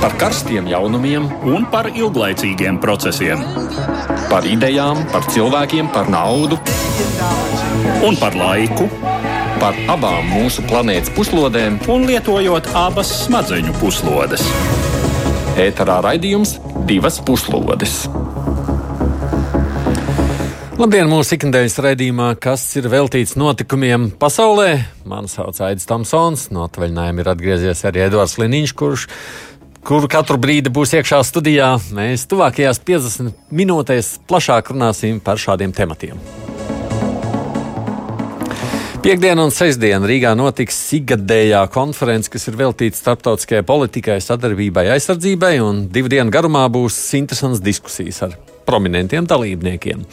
par karstiem jaunumiem un par ilglaicīgiem procesiem. Par idejām, par cilvēkiem, par naudu un par laiku. Par abām mūsu planētas puslodēm, un lietojot abas smadzeņu puslodes. Ēterā raidījums divas puslodes. Labdien, mūsu ikdienas raidījumā, kas ir veltīts notikumiem pasaulē. Mani sauc Aits Tomsons, no atvaļinājuma ir atgriezies arī Edvards Liniņš, kurš kuru katru brīdi būs iekšā studijā. Mēs tuvākajās 50 minūtēs plašāk runāsim par šādiem tematiem. Piektdiena un sestdiena Rīgā notiks ikgadējā konference, kas ir veltīta starptautiskajai politikai, sadarbībai, aizsardzībai, un divu dienu garumā būs interesants diskusijas ar prominentiem dalībniekiem.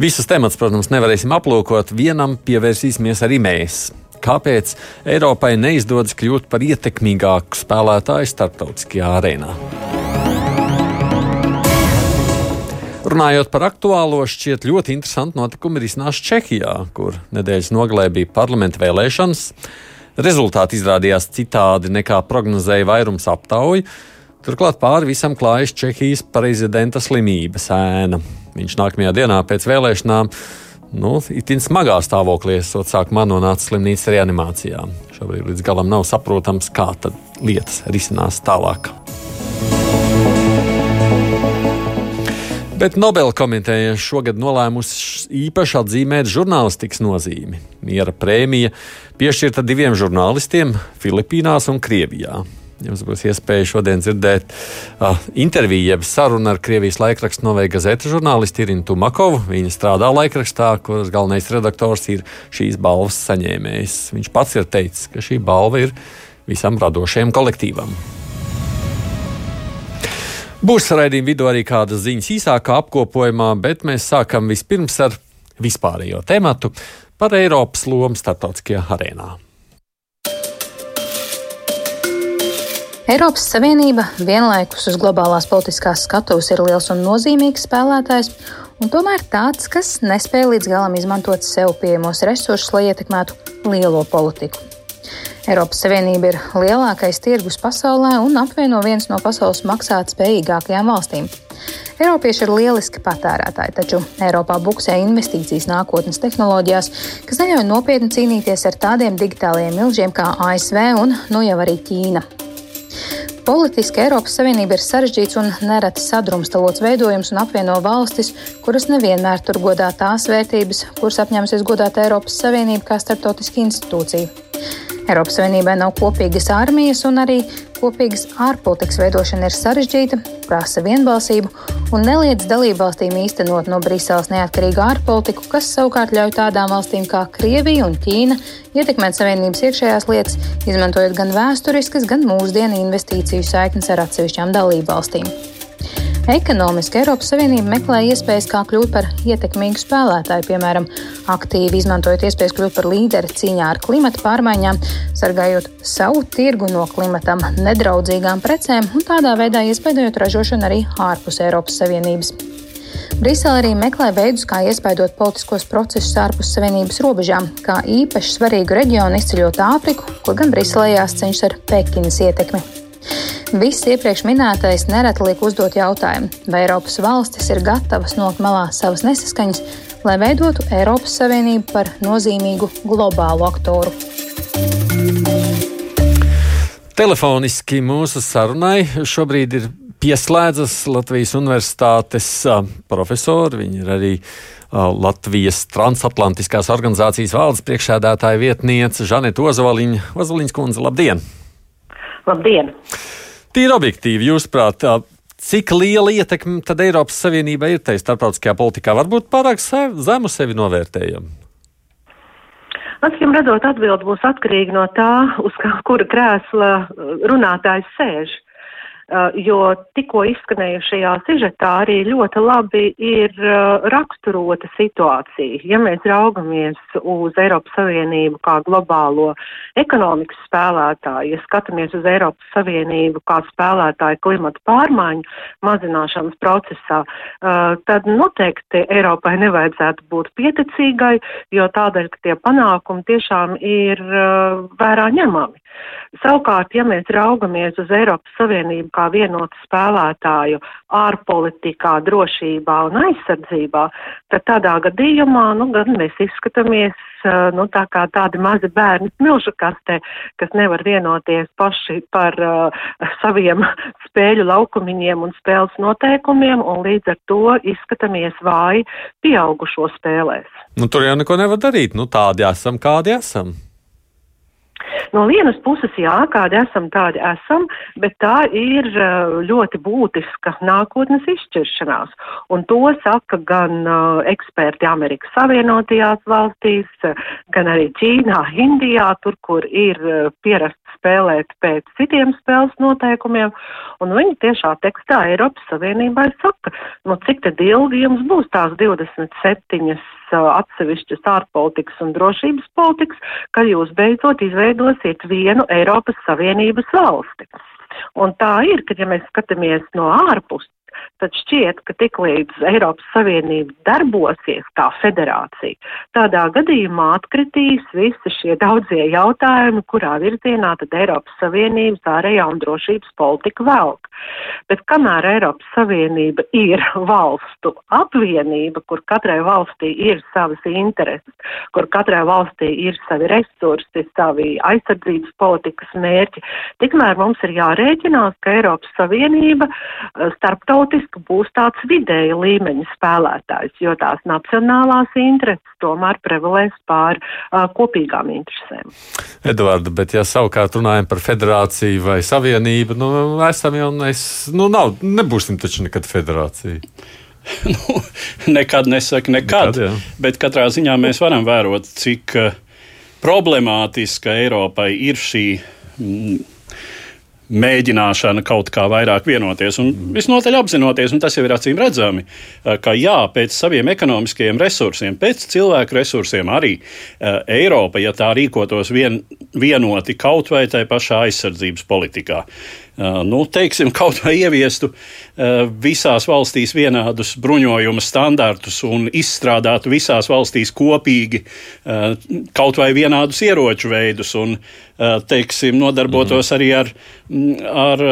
Visus temats, protams, nevarēsim aplūkot, vienam pievērsīsimies arī mēs. Kāpēc Eiropai neizdodas kļūt par ietekmīgāku spēlētāju starptautiskajā arēnā? Runājot par aktuālo, šķiet ļoti interesanti notikumi ir iznācis Čehijā, kur nedēļas nogalē bija parlamenta vēlēšanas. Rezultāti izrādījās citādi nekā prognozēja vairums aptauju. Turklāt pāri visam klājas Čehijas prezidenta slimības ēna. Viņš nākamajā dienā pēc vēlēšanām nu, itin smagā stāvoklī esot sākumā nonāca slimnīcas reanimācijā. Šobrīd līdz galam nav saprotams, kā lietas risinās tālāk. Bet Nobela komiteja šogad nolēmusi īpaši atzīmēt žurnālistikas nozīmi. Miera prēmija piešķirta diviem žurnālistiem Filipīnās un Krievijā. Jums būs iespēja šodien dzirdēt uh, interviju, jeb sarunu ar Krievijas laikrakstu Novēja Gazeta žurnālistu Irinu Tumakovu. Viņa strādā laikrakstā, kuras galvenais redaktors ir šīs balvas saņēmējs. Viņš pats ir teicis, ka šī balva ir visam radošajam kolektīvam. Būs raidījuma vidū arī kādas ziņas īsākā apkopojumā, bet mēs sākam vispirms ar vispārējo tematu par Eiropas lomu starptautiskajā arēnā. Eiropas Savienība vienlaikus uz globālās politiskās skatuves ir liels un nozīmīgs spēlētājs, un tomēr tāds, kas nespēja līdz galam izmantot sev pieejamos resursus, lai ietekmētu lielo politiku. Eiropas Savienība ir lielākais tirgus pasaulē un apvieno viens no pasaules maksātspējīgākajām valstīm. Eiropieši ir lieliski patērētāji, taču Eiropā buksē investīcijas nākotnes tehnoloģijās, kas neļauj nopietni cīnīties ar tādiem digitālajiem milžiem kā ASV un nu jau arī Ķīna. Politiski Eiropas Savienība ir sarežģīts un nereti sadrumstalots veidojums un apvieno valstis, kuras nevienmēr tur godā tās vērtības, kuras apņēmusies godāt Eiropas Savienība kā starptautiska institūcija. Eiropas Savienībai nav kopīgas armijas, un arī kopīgas ārpolitikas veidošana ir sarežģīta, prasa vienbalsību un neliedz dalībvalstīm īstenot no Briseles neatkarīgu ārpolitiku, kas savukārt ļauj tādām valstīm kā Krievija un Ķīna ietekmēt Savienības iekšējās lietas, izmantojot gan vēsturiskas, gan mūsdienu investīciju saiknes ar atsevišķām dalībvalstīm. Ekonomiski Eiropas Savienība meklē iespējas, kā kļūt par ietekmīgu spēlētāju, piemēram, aktīvi izmantojot iespējas kļūt par līderi cīņā ar klimata pārmaiņām, sargājot savu tirgu no klimatam nedraudzīgām precēm un tādā veidā iespējot ražošanu arī ārpus Eiropas Savienības. Brisele arī meklē veidus, kā iespaidot politiskos procesus ārpus Savienības robežām, kā īpaši svarīgu reģionu izceļot Āfriku, kur gan Briselē jāsceņš ar Pekinas ietekmi. Viss iepriekš minētais nereti liek uzdot jautājumu, vai Eiropas valstis ir gatavas nokt malā savas nesaskaņas, lai veidotu Eiropas Savienību par nozīmīgu globālu aktoru. Telefoniski mūsu sarunai šobrīd ir pieslēdzas Latvijas Universitātes profesori. Viņi ir arī Latvijas transatlantiskās organizācijas valdes priekšsēdētāja vietniece Žaneta Ozoliņa. Ozoliņas kundze, labdien! Labdien! Tīri objektīvi, jūsuprāt, cik liela ietekme tad Eiropas Savienībai ir tajā starptautiskajā politikā? Varbūt pārāk zemu sevi novērtējam. Acīm redzot, atbildi būs atkarīga no tā, uz kura krēsla runātājs sēž. Uh, jo tikko izskanējušajā sižetā arī ļoti labi ir uh, raksturota situācija. Ja mēs raugamies uz Eiropas Savienību kā globālo ekonomikas spēlētāju, ja skatāmies uz Eiropas Savienību kā spēlētāju klimata pārmaiņu mazināšanas procesā, uh, tad noteikti Eiropai nevajadzētu būt pieticīgai, jo tādēļ, ka tie panākumi tiešām ir vērā ņemami. Savukārt, ja mēs raugamies uz Eiropas Savienību kā vienotu spēlētāju ārpolitikā, drošībā un aizsardzībā, tad tādā gadījumā, nu, gan mēs izskatāmies nu, tā kā tādi mazi bērni smilšu kastē, kas nevar vienoties paši par uh, saviem spēļu laukumiņiem un spēles noteikumiem, un līdz ar to izskatāmies vāji pieaugušo spēlēs. Nu, tur jau neko nevar darīt. Nu, tādi esam, kādi esam. No vienas puses, jā, kādi esam, tādi esam, bet tā ir uh, ļoti būtiska nākotnes izšķiršanās. Un to saka gan uh, eksperti Amerikas Savienotajās valstīs, gan arī Ķīnā, Indijā, tur, kur ir uh, pierasts spēlēt pēc citiem spēles noteikumiem, un viņi tiešā tekstā Eiropas Savienībai saka, nu cik tad ilgi jums būs tās 27 atsevišķas ārpolitikas un drošības politikas, kad jūs beidzot izveidosiet vienu Eiropas Savienības valsti. Un tā ir, ka ja mēs skatāmies no ārpus, tad šķiet, ka tiklīdz Eiropas Savienība darbosies kā federācija, tādā gadījumā atkritīs visi šie daudzie jautājumi, kurā virzienā tad Eiropas Savienības ārējā un drošības politika velk. Bet kamēr Eiropas Savienība ir valstu apvienība, kur katrai valstī ir savas intereses, kur katrai valstī ir savi resursi, savi aizsardzības politikas mērķi, tikmēr mums ir jārēķinās, ka Eiropas Savienība eh, starptautiski būs tāds vidēja līmeņa spēlētājs, jo tās nacionālās intereses tomēr prevalēs pār uh, kopīgām interesēm. Eduarda, bet ja savukārt runājam par federāciju vai savienību, nu, esam jau mēs nu, nav, nebūsim taču nekad federācija. nu, nekad nesaka, nekad. nekad jā. bet katrā ziņā mēs varam vērot, cik uh, problemātiska Eiropai ir šī. Mm, mēģināšana kaut kā vairāk vienoties. Un visnotaļ apzinoties, un tas jau ir acīm redzami, eh, ka jā, pēc saviem ekonomiskajiem resursiem, pēc cilvēku resursiem arī uh, Eiropa, ja tā rīkotos vien, vienoti kaut vai tai pašā aizsardzības politikā, nu, teiksim, kaut vai ieviestu visās valstīs vienādus bruņojuma standartus un izstrādātu visās valstīs kopīgi kaut vai vienādus ieroču veidus un, teiksim, nodarbotos mm. arī ar, ar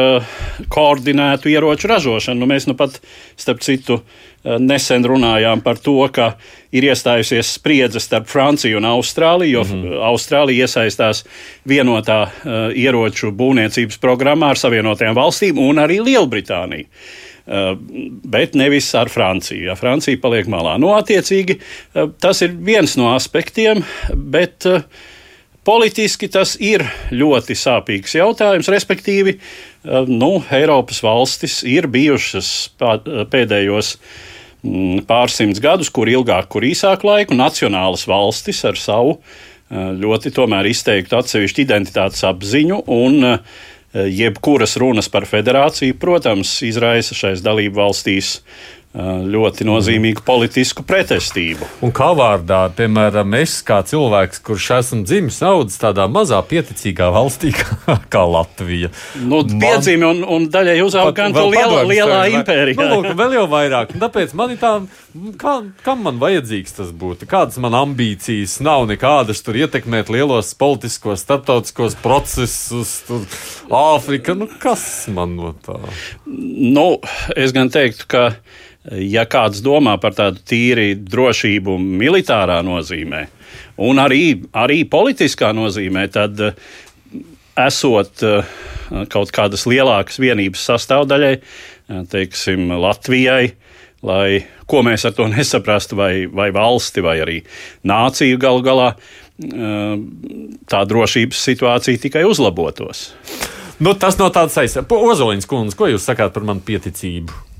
koordinētu ieroču ražošanu. Nu, mēs nu pat, starp citu, nesen runājām par to, ka ir iestājusies spriedze starp Franciju un Austrāliju, jo mm. Austrālija iesaistās vienotā ieroču būvniecības programmā ar Savienotajām valstīm un arī Lielbritāniju. Bet nevis ar Franciju. Ja Francija paliek malā. Nu, attiecīgi, tas ir viens no aspektiem, bet uh, politiski tas ir ļoti sāpīgs jautājums. Respektīvi, uh, nu, Eiropas valstis ir bijušas pēdējos uh, Mm, pārsimts gadus, kur ilgāk, kur īsāk laiku, nacionālas valstis ar savu eh, ļoti izteiktu atsevišķu identitātes apziņu un eh, jebkuras runas par federāciju, protams, izraisa šais dalību valstīs ļoti nozīmīgu politisku pretestību. Un kā vārdā, piemēram, es kā cilvēks, kurš esmu dzimis audzis tādā mazā pieticīgā valstī kā, kā Latvija. Nu, man, piedzīmi un, un daļai uzaug gan to lielā, lielā impērijā. Nu, lūk, vēl jau vairāk. Un tāpēc man ir tā, kā, kam man vajadzīgs tas būtu? Kādas man ambīcijas nav nekādas tur ietekmēt lielos politiskos, starptautiskos procesus, tur Āfrika, nu kas man no tā? Nu, es gan teiktu, ka ja kāds domā par tādu tīri drošību militārā nozīmē, un arī, arī politiskā nozīmē, tad eh, esot eh, kaut kādas lielākas vienības sastāvdaļai, eh, teiksim, Latvijai, lai ko mēs ar to nesaprastu, vai, vai valsti, vai arī nāciju galu galā, tā drošības situācija tikai uzlabotos. Nu, tas no tādas aizsardzības. Ozoliņš kundze, ko jūs sakāt par manu pieticību?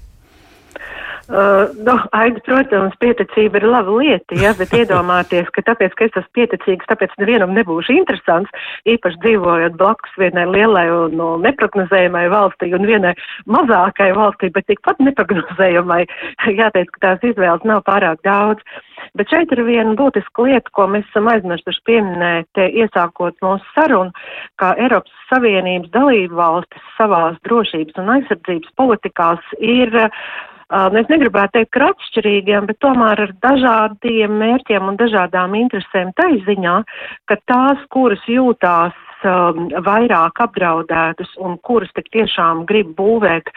Uh, nu, Aigi, protams, pieticība ir laba lieta, ja, bet iedomāties, ka tāpēc, ka es esmu pieticīgs, tāpēc nevienam nebūšu interesants, īpaši dzīvojot blakus vienai lielai un no, neprognozējumai valstī un vienai mazākai valstī, bet tikpat neprognozējumai, jāteic, ka tās izvēles nav pārāk daudz. Bet šeit ir viena būtiska lieta, ko mēs esam aizmirstuši pieminēt, iesākot mūsu sarunu, kā Eiropas Savienības dalību valstis savās drošības un aizsardzības politikās ir uh, Mēs negribētu teikt, ka atšķirīgiem, bet tomēr ar dažādiem mērķiem un dažādām interesēm tai ziņā, ka tās, kuras jūtās vairāk apdraudētas un kuras tik tiešām grib būvēt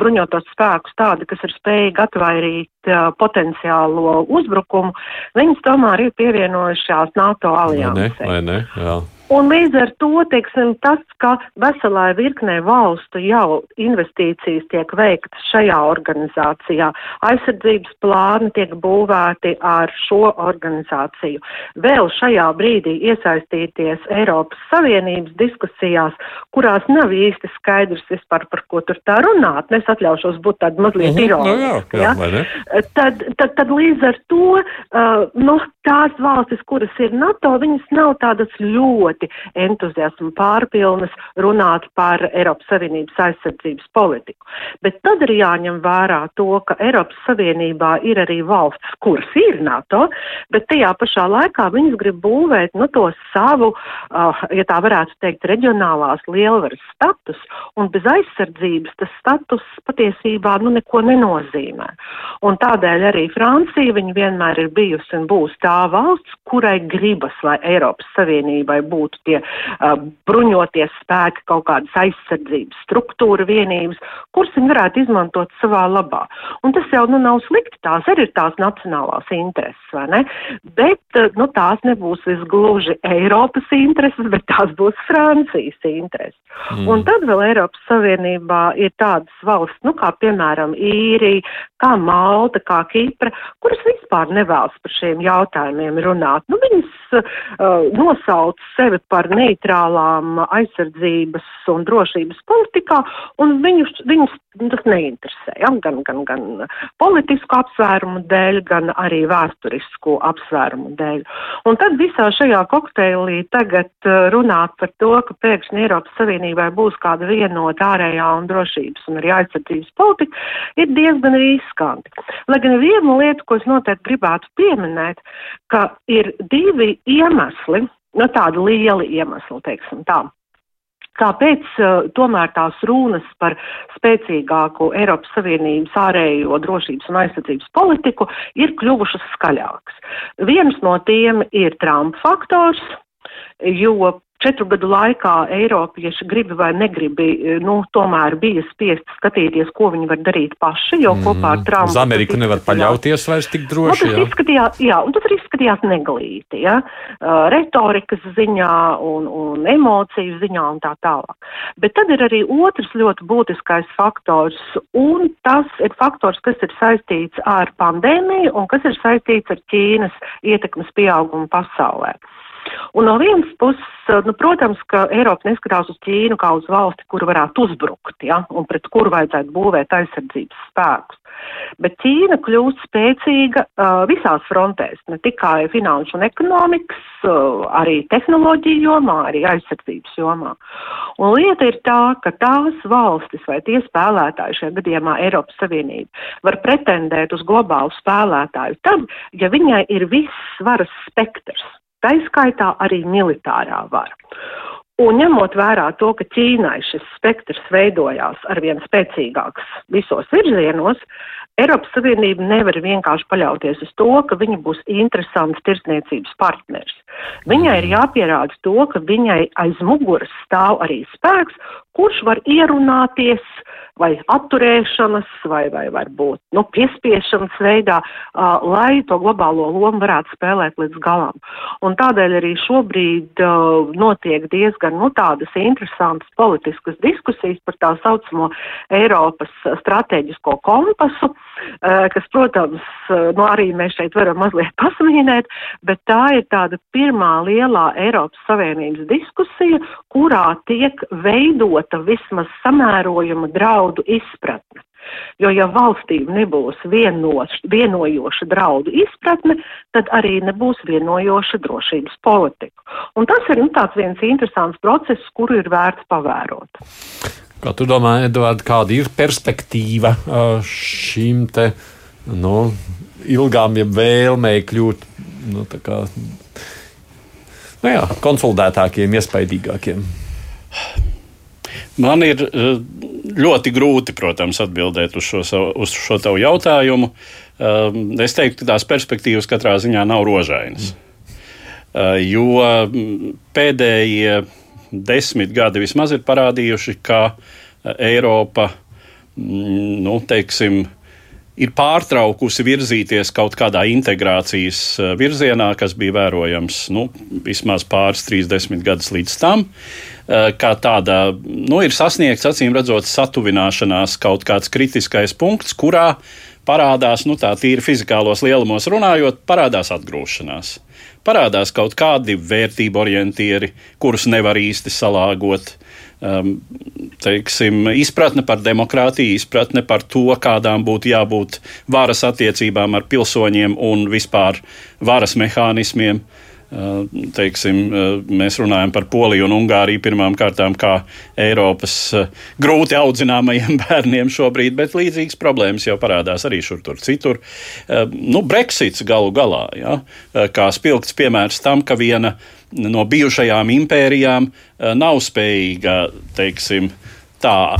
bruņotos spēkus tādi, kas ir spējīgi atvairīt potenciālo uzbrukumu, viņas tomēr ir pievienojušās NATO aliansē. Vai ne? Vai ne? Jā. Un līdz ar to, teiksim, tas, ka veselai virknē valstu jau investīcijas tiek veiktas šajā organizācijā, aizsardzības plāni tiek būvēti ar šo organizāciju. Vēl šajā brīdī iesaistīties Eiropas Savienības diskusijās, kurās nav īsti skaidrs vispār, par ko tur tā runāt. Es atļaušos būt tāda mazliet Mhm, ironiska. nu jā, jā, ja? tad, tad, tad līdz ar to uh, nu, tās valstis, kuras ir NATO, viņas nav tādas ļoti entuziasmu pārpilnas runāt par Eiropas Savienības aizsardzības politiku. Bet tad ir jāņem vērā to, ka Eiropas Savienībā ir arī valstis, kuras ir NATO, bet tajā pašā laikā viņas grib būvēt nu, to savu, uh, ja tā varētu teikt, reģionālās lielvaras status, un bez aizsardzības tas status patiesībā nu, neko nenozīmē. Un tādēļ arī Francija viņa vienmēr ir bijusi un būs tā valsts, kurai gribas, lai Eiropas Savienībai būtu tie uh, bruņoties spēki, kaut kādas aizsardzības struktūra vienības, kuras viņi varētu izmantot savā labā. Un tas jau nu, nav slikti, tās arī ir tās nacionālās intereses, vai ne? Bet uh, nu, tās nebūs visgluži Eiropas intereses, bet tās būs Francijas intereses. Mm. Un tad vēl Eiropas Savienībā ir tādas valsts, nu, kā piemēram Īrija, kā Malta, kā Kipra, kuras vispār nevēlas par šiem jautājumiem runāt. Nu, viņas uh, nosauc sevi par neitrālām aizsardzības un drošības politikā, un viņus, viņus tas neinteresē. Ja? Gan, gan, gan politisku apsvērumu dēļ, gan arī vēsturisku apsvērumu dēļ. Un tad visā šajā kokteilī tagad uh, runāt par to, ka pēkšņi Eiropas Savienībai būs kāda vienota ārējā un drošības un arī aizsardzības politika, ir diezgan riskanti. Lai gan viena lieta, ko es noteikti gribētu pieminēt, ka ir divi iemesli, no nu, tādi lieli iemesli, teiksim tā. Kāpēc uh, tomēr tās runas par spēcīgāku Eiropas Savienības ārējo drošības un aizsardzības politiku ir kļuvušas skaļākas? Viens no tiem ir Trumpa faktors, jo četru gadu laikā Eiropieši gribi vai negribi, nu, tomēr bija spiest skatīties, ko viņi var darīt paši, jo mm. kopā ar Trumpu. Uz Ameriku nevar paļauties vairs tik droši. Nu, tas izskatījās, jā, un tas arī izskatījās neglīti, ja, uh, retorikas ziņā un, un emociju ziņā un tā tālāk. Bet tad ir arī otrs ļoti būtiskais faktors, un tas ir faktors, kas ir saistīts ar pandēmiju un kas ir saistīts ar Ķīnas ietekmes pieaugumu pasaulē. Un no vienas puses, nu, protams, ka Eiropa neskatās uz Ķīnu kā uz valsti, kuru varētu uzbrukt, ja, un pret kuru vajadzētu būvēt aizsardzības spēkus. Bet Ķīna kļūst spēcīga uh, visās frontēs, ne tikai finanšu un ekonomikas, uh, arī tehnoloģiju jomā, arī aizsardzības jomā. Un lieta ir tā, ka tās valstis vai tie spēlētāji, šajā gadījumā Eiropas Savienība, var pretendēt uz globālu spēlētāju tad, ja viņai ir viss varas spektrs taiskaitā arī militārā vara. Un ņemot vērā to, ka Ķīnai šis spektrs veidojās arvien spēcīgāks visos virzienos, Eiropas Savienība nevar vienkārši paļauties uz to, ka viņa būs interesants tirsniecības partners. Viņai ir jāpierāda to, ka viņai aiz muguras stāv arī spēks, kurš var ierunāties vai atturēšanas, vai, vai varbūt nu, piespiešanas veidā, uh, lai to globālo lomu varētu spēlēt līdz galam. Un tādēļ arī šobrīd uh, notiek diezgan nu, tādas interesantas politiskas diskusijas par tā saucamo Eiropas strateģisko kompasu, uh, kas, protams, uh, nu, arī mēs šeit varam mazliet pasmīnēt, bet tā ir tāda pirmā lielā Eiropas Savienības diskusija, kurā tiek veidota vismaz samērojuma draudu izpratne. Jo, ja valstīm nebūs vienos, vienojoša draudu izpratne, tad arī nebūs vienojoša drošības politika. Un tas ir nu, viens interesants process, kuru ir vērts pavērot. Kā tu domā, Edvard, kāda ir perspektīva šīm te nu, ilgām, ja vēlmei kļūt nu, nu, jā, konsolidētākiem, iespaidīgākiem? Man ir uh, ļoti grūti, protams, atbildēt uz šo, uz šo tavu jautājumu. Um, es teiktu, ka tās perspektīvas katrā ziņā nav rožainas. Uh, jo mm, pēdējie desmit gadi vismaz ir parādījuši, ka Eiropa, mm, nu, teiksim, ir pārtraukusi virzīties kaut kādā integrācijas virzienā, kas bija vērojams nu, vismaz pāris, trīs desmit gadus līdz tam. Kā tāda nu, ir sasniegts, acīm redzot, satuvināšanās kaut kāds kritiskais punkts, kurā parādās, nu, tā tīri fizikālos lielumos runājot, parādās atgrūšanās. Parādās kaut kādi vērtību orientieri, kurus nevar īsti salāgot teiksim, izpratne par demokrātiju, izpratne par to, kādām būtu jābūt varas attiecībām ar pilsoņiem un vispār varas mehānismiem. Uh, teiksim, uh, mēs runājam par Poliju un Ungāriju pirmām kārtām kā Eiropas uh, grūti audzināmajiem bērniem šobrīd, bet līdzīgas problēmas jau parādās arī šur tur citur. Nu, Brexits galu galā, ja, kā spilgts piemērs tam, ka viena uh, no bijušajām impērijām eh, nav spējīga, teiksim, tā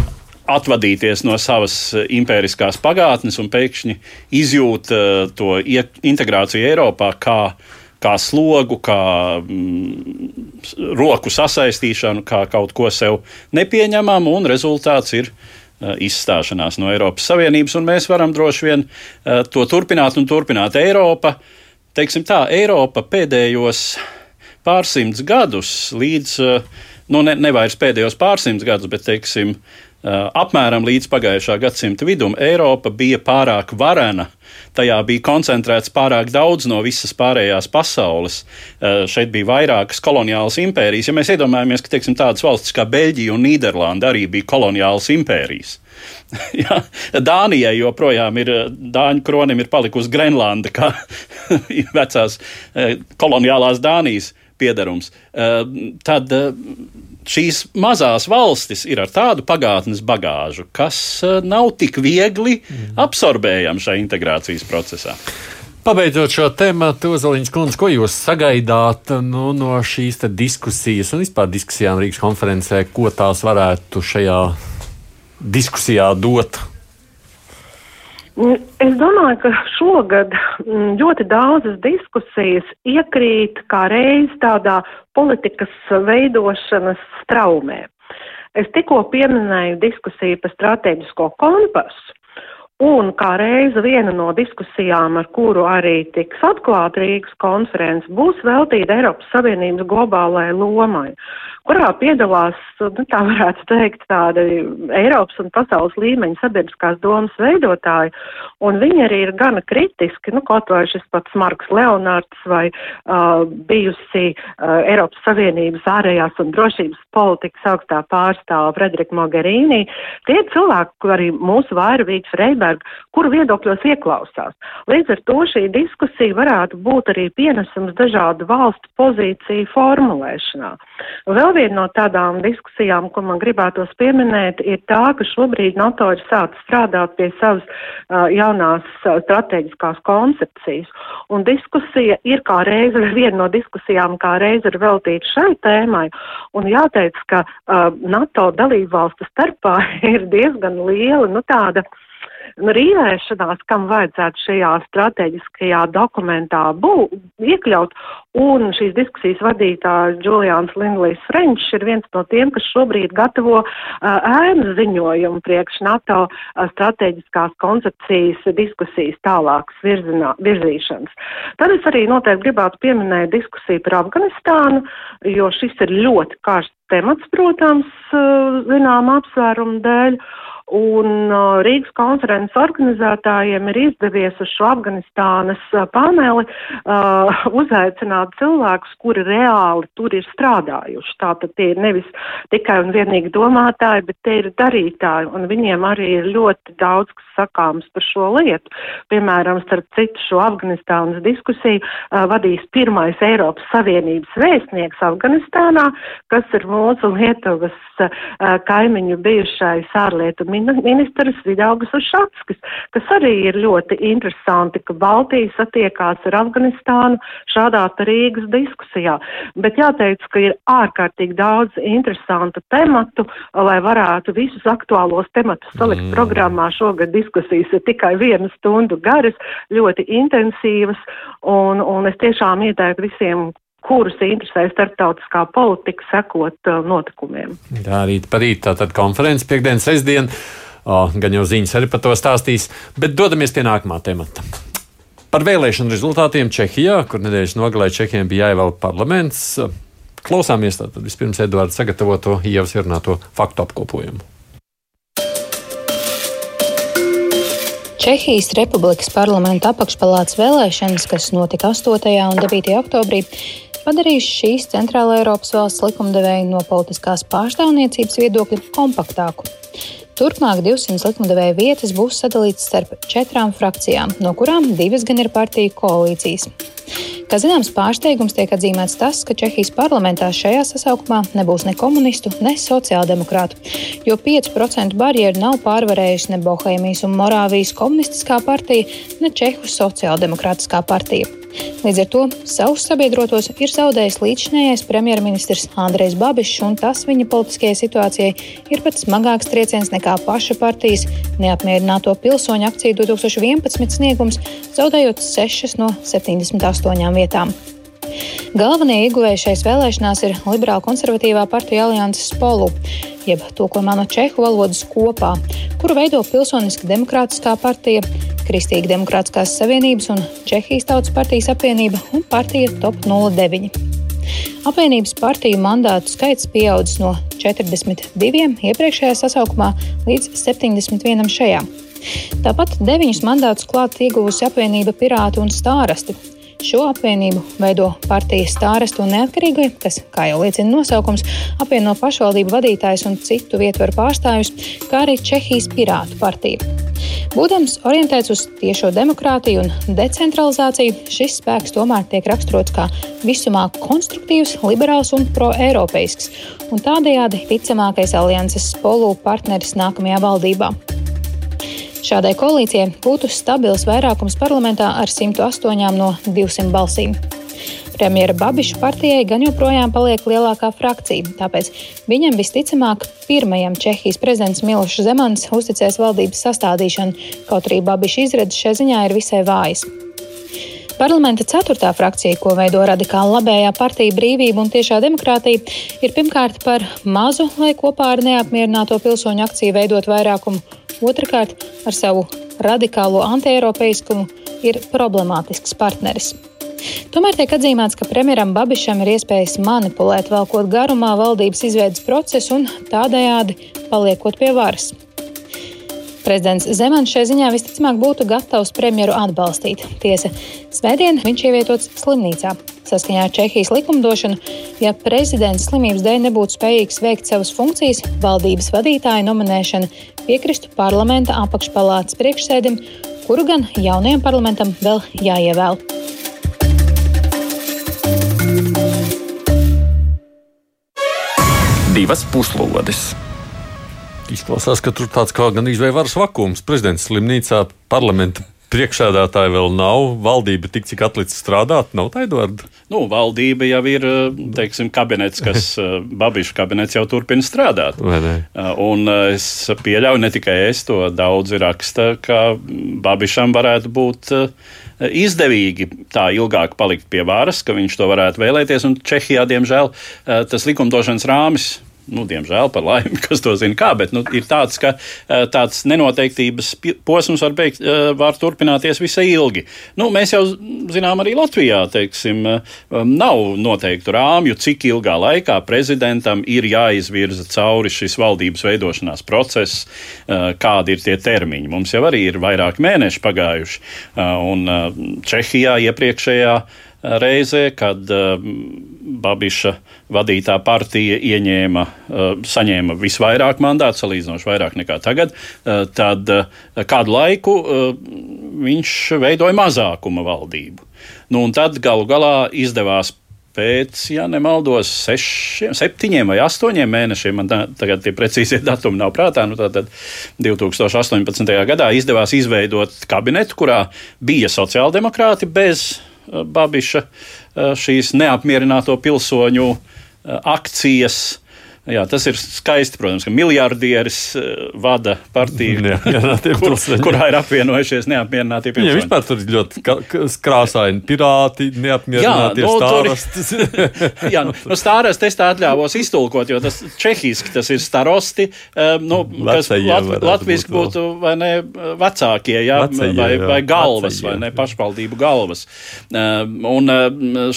atvadīties no savas eh, impēriskās pagātnes un pēkšņi izjūt uh, to integrāciju Eiropā kā, kā slogu, kā mm, roku sasaistīšanu, kā kaut ko sev nepieņemamu, un rezultāts ir uh, izstāšanās no Eiropas Savienības. Mēs varam droši vien uh, to turpināt un turpināt. Eiropa, teiksim tā, Eiropa pēdējos pārsimts gadus līdz, eh, nu, ne, nevairs pēdējos pārsimts gadus, bet, teiksim, eh, apmēram līdz pagājušā gadsimta vidum Eiropa bija pārāk varena. Tajā bija koncentrēts pārāk daudz no visas pārējās pasaules. Eh, šeit bija vairākas koloniālas impērijas. Ja mēs iedomājamies, ka teiksim, tādas valstis kā Beļģija un Nīderlanda arī bija koloniālas impērijas, ja, Dānijai joprojām ir, Dāņu kronim ir palikusi Grenlanda, kā vecās koloniālās Dānijas piedarums, eh, tad eh, šīs mazās valstis ir ar tādu pagātnes bagāžu, kas eh, nav tik viegli absorbējama šajā integrācijas procesā. Pabeidzot šo tēmu, Ozoliņš kundze, ko jūs sagaidāt nu, no šīs diskusijas un vispār diskusijām Rīgas konferencē, ko tās varētu šajā diskusijā dot es domāju, ka šogad mm, ļoti daudzas diskusijas iekrīt kā reiz tādā politikas veidošanas straumē. Es tikko pieminēju diskusiju par strateģisko kompasu. Un kā reize viena no diskusijām, ar kuru arī tiks atklāta Rīgas konferences, būs veltīta Eiropas Savienības globālajai lomai kurā piedalās, nu, tā varētu teikt, tādi Eiropas un pasaules līmeņa sabiedriskās domas veidotāji, un viņi arī ir gana kritiski, nu, kaut vai šis pats Marks Leonārds vai uh, bijusi uh, Eiropas Savienības ārējās un drošības politikas augstā pārstāva Frederika Mogherini, tie cilvēki, arī mūsu vairavīgs Freiberg, kuru viedokļos ieklausās. Līdz ar to šī diskusija varētu būt arī pienesums dažādu valstu pozīciju formulēšanā. Vēl Vēl viena no tādām diskusijām, ko man gribētos pieminēt, ir tā, ka šobrīd NATO ir sācis strādāt pie savas uh, jaunās uh, strateģiskās koncepcijas. Un diskusija ir kā reize, viena no diskusijām kā reize ir veltīta šai tēmai. Un jāteic, ka uh, NATO dalību valstu starpā ir diezgan liela, nu tāda. Uh, rīvēšanās, kam vajadzētu šajā strateģiskajā dokumentā būt, iekļaut. Un šīs diskusijas vadītājs Julians Lindlīs French ir viens no tiem, kas šobrīd gatavo uh, ēnu ziņojumu priekš NATO uh, strateģiskās koncepcijas diskusijas tālākas virzinā, virzīšanas. Tad es arī noteikti gribētu pieminēt diskusiju par Afganistānu, jo šis ir ļoti karsts temats, protams, uh, zinām apsvērumu dēļ. Un Rīgas konferences organizētājiem ir izdevies uz šo Afganistānas paneli uh, uzaicināt cilvēkus, kuri reāli tur ir strādājuši. Tātad tie ir nevis tikai un vienīgi domātāji, bet tie ir darītāji, un viņiem arī ir ļoti daudz, kas sakāms par šo lietu. Piemēram, starp citu šo Afganistānas diskusiju uh, vadīs pirmais Eiropas Savienības vēstnieks Afganistānā, kas ir mūsu Lietuvas uh, kaimiņu bijušais ārlietu ministrs ministrs Vidaugas Ušatskis, kas arī ir ļoti interesanti, ka Baltijas attiekās ar Afganistānu šādā Rīgas diskusijā. Bet jāteic, ka ir ārkārtīgi daudz interesantu tematu, lai varētu visus aktuālos tematus salikt mm. programmā. Šogad diskusijas ir tikai vienu stundu garas, ļoti intensīvas, un, un es tiešām ieteiktu visiem, kurus interesē starptautiskā politika, sekot uh, notikumiem. Jā, rīt parīt tātad konferences piekdienas sestdien. O, gan jau ziņas arī par to stāstīs, bet dodamies pie nākamā temata. Par vēlēšanu rezultātiem Čehijā, kur nedēļas nogalē Čehijam bija jāievēl parlaments. Klausāmies tātad vispirms Eduards sagatavoto ievas ierunāto faktu apkopojumu. Čehijas Republikas parlamenta apakšpalātas vēlēšanas, kas notika 8. un 9. oktobrī, padarījis šīs centrāla Eiropas valsts likumdevēju no politiskās pārstāvniecības viedokļa kompaktāku. Turpmāk 200 likumdevēja vietas būs sadalītas starp četrām frakcijām, no kurām divas gan ir partiju koalīcijas. Kā zināms, pārsteigums tiek atzīmēts tas, ka Čehijas parlamentā šajā sasaukumā nebūs ne komunistu, ne sociāldemokrātu, jo 5% barjeru nav pārvarējusi ne Bohēmijas un Morāvijas komunistiskā partija, ne Čehu sociāldemokrātiskā partija. Līdz ar to savus sabiedrotos ir zaudējis līdzinājais premjerministrs Andrejs Babišs, un tas viņa politiskajai situācijai ir pat smagāks trieciens nekā paša partijas neapmierināto pilsoņu akciju 2011 sniegums, zaudējot 6 no 78 vietām. Galvenie ieguvēji šais vēlēšanās ir liberāla konservatīvā partija alianses Polu, jeb tulkojumā no čehu valodas kopā, kuru veido Pilsoniska demokrātiskā partija, Kristīga demokrātiskās savienības un Čehijas tautas partijas apvienība un partija Top 09. Apvienības partiju mandātu skaits pieaudzis no 42 iepriekšējā sasaukumā līdz 71 šajā. Tāpat deviņus mandātus klāt ieguvusi apvienība Pirāti un Stārasti, Šo apvienību veido partijas stārastu un neatkarīgie, kas, kā jau liecina nosaukums, apvieno pašvaldību vadītājus un citu vietvaru pārstāvjus, kā arī Čehijas Pirātu partiju. Būdams orientēts uz tiešo demokrātiju un decentralizāciju, šis spēks tomēr tiek raksturots kā visumā konstruktīvs, liberāls un pro-eiropeisks, un tādējādi ticamākais alianses spolu partneris nākamajā valdībā. Šādai koalīcijai būtu stabils vairākums parlamentā ar 108 no 200 balsīm. Premjera Babiša partijai gan joprojām paliek lielākā frakcija, tāpēc viņam visticamāk pirmajam Čehijas prezidents Milošs Zemans uzticēs valdības sastādīšanu, kaut arī Babiša izredzes šai ziņā ir visai vājas. Parlamenta ceturtā frakcija, ko veido radikāla labējā partija Brīvība un tiešā demokrātija, ir pirmkārt par mazu, lai kopā ar neapmierināto pilsoņu akciju veidot vairākumu Otrakārt, ar savu radikālo antieiropeiskumu ir problemātisks partneris. Tomēr tiek atzīmēts, ka premjeram Babišam ir iespējas manipulēt, velkot garumā valdības izveidas procesu un tādējādi paliekot pie varas. Prezidents Zemans šai ziņā visticamāk būtu gatavs premjeru atbalstīt. Tiesa, svētdien viņš ievietots slimnīcā. Saskaņā ar Čehijas likumdošanu, ja prezidents slimības dēļ nebūtu spējīgs veikt savas funkcijas, valdības vadītāja nominēšana piekristu parlamenta apakšpalātas priekšsēdim, kuru gan jaunajam parlamentam vēl jāievēl. Divas puslodes! Izklausās, ka tur tāds kā gan varas vakums. Prezidents slimnīcā parlamenta priekšsēdētāja vēl nav. Valdība tik cik atlicis strādāt, nav tā Edvards. Nu, valdība jau ir teiksim, kabinets, kas Babiša kabinets jau turpina strādāt. Un es pieļauju, ne tikai es to daudzi raksta, ka Babišam varētu būt izdevīgi tā ilgāk palikt pie varas, ka viņš to varētu vēlēties. Un Čehijā, diemžēl, tas likumdošanas rāmis nu, diemžēl par laimi, kas to zina, kā, bet nu, ir tāds, ka eh, tāds nenoteiktības posms var, beigt, eh, var turpināties visai ilgi. Nu, mēs jau zinām, arī Latvijā teiksim, eh, nav noteiktu rāmju, cik ilgā laikā prezidentam ir jāizvirza cauri šis valdības veidošanās process, kādi ir tie termiņi. Mums jau arī ir vairāk mēneši pagājuši, un Čehijā iepriekšējā reizē, kad uh, Babiša vadītā partija ieņēma, uh, saņēma visvairāk mandātu, salīdzinoši vairāk nekā tagad, uh, tad kādu laiku viņš veidoja mazākuma valdību. Nu, un tad galu galā izdevās pēc, ja nemaldos, sešiem, septiņiem vai astoņiem mēnešiem, man tā, tagad tie precīzie datumi nav prātā, nu tātad 2018. gadā izdevās izveidot kabinetu, kurā bija sociāldemokrāti bez Babiša uh, šīs neapmierināto pilsoņu uh, akcijas Jā, tas ir skaisti, protams, ka miljardieris uh, vada partiju, jā, jā, kur, kurā ir apvienojušies neapmierinātie pilsoņi. Jā, vispār tur ir ļoti krāsaini pirāti, neapmierinātie jā, no, stāvasti. jā, nu, no stārasti es tā atļāvos iztulkot, jo tas čehiski tas ir starosti, um, nu, kas lat, latviski būt, būtu vai ne vecākie, jā, Vecajie, vai, jā. vai galvas, Vecajie, vai ne pašvaldību galvas. Um, un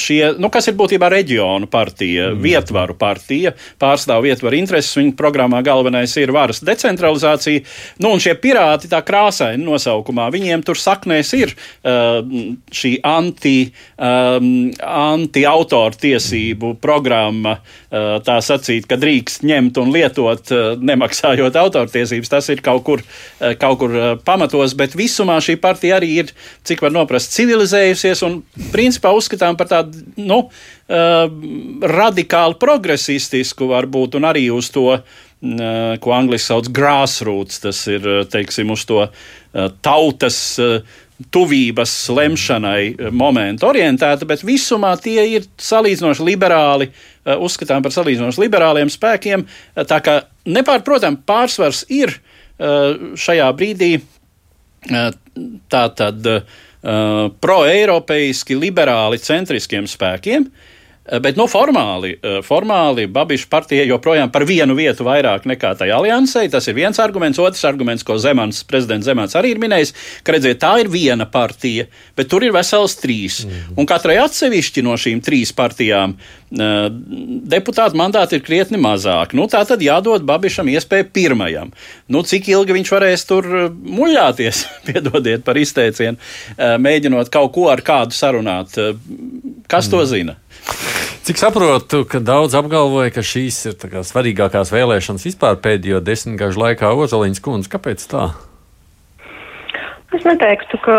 šie, nu, kas ir būtībā reģionu partija, mm. vietvaru partija, pārstāv pastāv ietver intereses. Viņa programmā galvenais ir varas decentralizācija. Nu, un šie pirāti tā krāsaini nosaukumā, viņiem tur saknēs ir uh, šī anti, um, anti-autoru tiesību programma, uh, tā sacīt, ka drīkst ņemt un lietot, uh, nemaksājot autortiesības. Tas ir kaut kur, uh, kaut kur uh, pamatos, bet visumā šī partija arī ir, cik var noprast, civilizējusies un principā uzskatām par tādu, nu, radikāli progresistisku varbūt un arī uz to, ko angļuiski sauc grassroots, tas ir, teiksim, uz to tautas tuvības lemšanai momentu orientēta, bet visumā tie ir salīdzinoši liberāli, uzskatām par salīdzinoši liberāliem spēkiem. Tā kā nepārprotam pārsvars ir šajā brīdī tā tad pro-eiropeiski, liberāli, centriskiem spēkiem. Eh, bet nu, formāli, eh, formāli Babiša partija joprojām par vienu vietu vairāk nekā tai aliansē. Tas ir viens arguments. Otrs arguments, ko Zemans, prezidents Zemans arī ir minējis, ka redziet, tā ir viena partija, bet tur ir vesels trīs. Mm. Un katrai atsevišķi no šīm trīs partijām uh, deputātu mandāti ir krietni mazāk. Nu, tā tad jādod Babišam iespēju pirmajam. Nu, cik ilgi viņš varēs tur muļāties, piedodiet par izteicienu, mēģinot kaut ko ar kādu sarunāt. Kas mm. to zina? Cik saprotu, ka daudz apgalvoja, ka šīs ir svarīgākās vēlēšanas vispār pēdējo desmitgažu laikā Ozoliņas kundze. Kāpēc tā? Es neteiktu, ka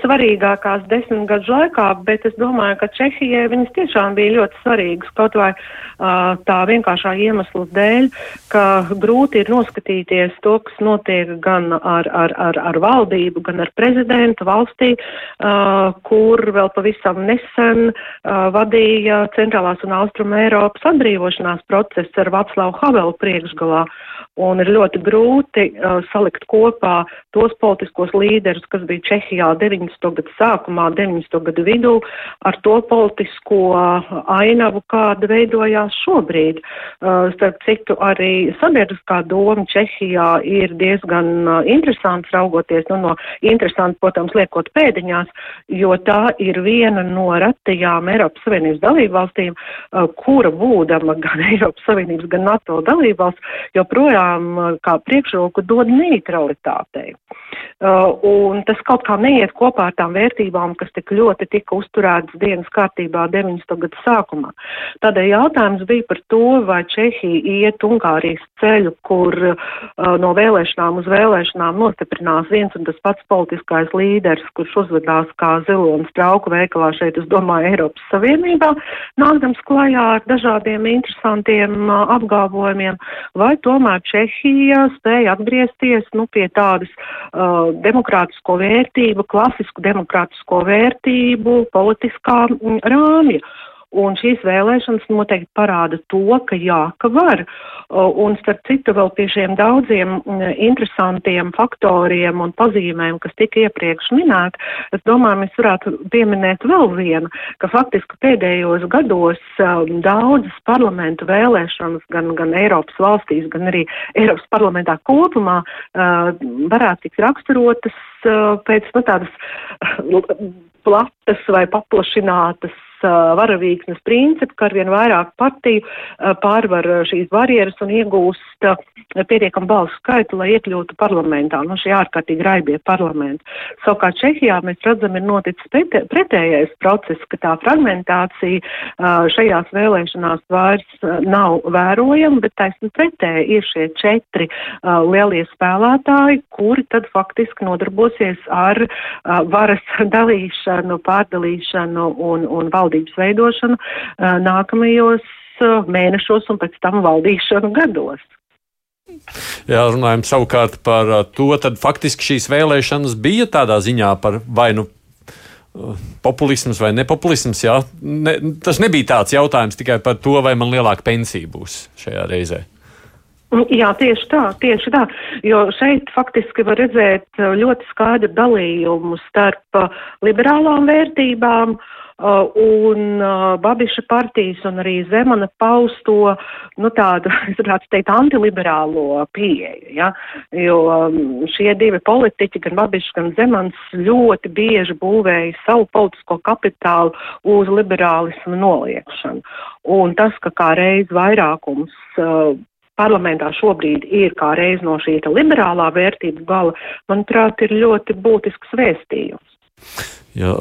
svarīgākās desmit gadus laikā, bet es domāju, ka Čehijai viņas tiešām bija ļoti svarīgas kaut vai uh, tā vienkāršā iemesla dēļ, ka grūti ir noskatīties to, kas notiek gan ar, ar, ar, ar valdību, gan ar prezidentu valstī, uh, kur vēl pavisam nesen uh, vadīja Centrālās un Austruma Eiropas atbrīvošanās procesu ar Vaclavu Havelu priekšgalā. Un ir ļoti grūti uh, salikt kopā tos politiskos līderus, kas bija Čehijā 90. gadu sākumā, 90. gadu vidū, ar to politisko ainavu, kāda veidojās šobrīd. Starp citu, arī sabiedriskā doma Čehijā ir diezgan interesants raugoties, nu, no interesanti, protams, liekot pēdiņās, jo tā ir viena no retajām Eiropas Savienības dalībvalstīm, kura būdama gan Eiropas Savienības, gan NATO dalībvalsts, joprojām kā priekšroku dod neutralitātei. Un tas kaut kā neiet kopā ar tām vērtībām, kas tik ļoti tika uzturētas dienas kārtībā 90. gadu sākumā. Tādēļ jautājums bija par to, vai Čehija iet Ungārijas ceļu, kur uh, no vēlēšanām uz vēlēšanām nostiprinās viens un tas pats politiskais līderis, kurš uzvedās kā zilonis trauku veikalā šeit, es domāju, Eiropas Savienībā, nākdams klajā ar dažādiem interesantiem uh, apgalvojumiem, vai tomēr Čehija spēja atgriezties nu, pie tādas uh, demokrātisko vērtību, klasisku demokrātisko vērtību, politiskā mm, rāmja. Un šīs vēlēšanas noteikti parāda to, ka jā, ka var. Un starp citu vēl pie šiem daudziem mm, interesantiem faktoriem un pazīmēm, kas tika iepriekš minēti, es domāju, mēs varētu pieminēt vēl vienu, ka faktiski pēdējos gados daudzas parlamentu vēlēšanas gan, gan Eiropas valstīs, gan arī Eiropas parlamentā kopumā varētu tikt raksturotas pēc nu, tādas platas vai paplašinātas varavīksnes principu, ka arvien vairāk partiju pārvar šīs barjeras un iegūst pietiekam balsu skaitu, lai iekļūtu parlamentā, nu šī ārkārtīgi raibie parlamenti. Savukārt Čehijā mēs redzam, ir noticis pretējais process, ka tā fragmentācija šajās vēlēšanās vairs nav vērojama, bet taisni pretēji ir šie četri lielie spēlētāji, kuri tad faktiski nodarbosies ar varas dalīšanu, pārdalīšanu un, un valdību valdības veidošanu nākamajos mēnešos un pēc tam valdīšanu gados. Jā, runājam savukārt par to, tad faktiski šīs vēlēšanas bija tādā ziņā par vai nu populisms vai nepopulisms. Jā. Ne, tas nebija tāds jautājums tikai par to, vai man lielāka pensija būs šajā reizē. Jā, tieši tā, tieši tā, jo šeit faktiski var redzēt ļoti skaidru dalījumu starp liberālām vērtībām uh, Uh, un uh, Babiša partijas un arī Zemana pausto, nu tādu, es varētu teikt, antiliberālo pieeju, ja, jo um, šie divi politiķi, gan Babiša, gan Zemans, ļoti bieži būvēja savu politisko kapitālu uz liberālismu noliekšanu. Un tas, ka kā reiz vairākums uh, parlamentā šobrīd ir kā reiz no šī liberālā vērtību gala, manuprāt, ir ļoti būtisks vēstījums. Ja,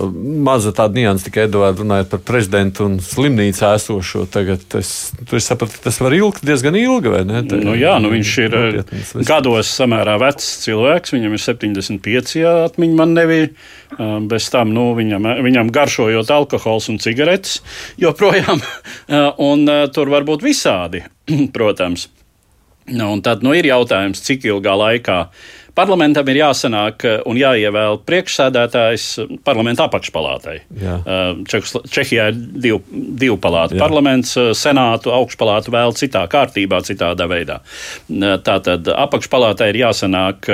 maza tāda nianses tikai Edvards runājot par prezidentu un slimnīcā esošo. Tagad es, es sapratu, ka tas var ilgt diezgan ilgi, vai ne? Tā, nu, jā, nu viņš ir nopietnas. gados samērā vecs cilvēks, viņam ir 75, jā, atmiņa man nebija. Bez tam nu, viņam, viņam garšojot alkohols un cigaretes joprojām, un tur var būt visādi, protams. Nu, un tad nu, ir jautājums, cik ilgā laikā Parlamentam ir jāsanāk eh, un jāievēl priekšsēdētājs parlamenta apakšpalātai. Eh, Čehijā ir divu, divu palātu Jā. parlaments, eh, senātu, augšpalātu vēl citā kārtībā, citādā veidā. Tātad apakšpalātai ir jāsanāk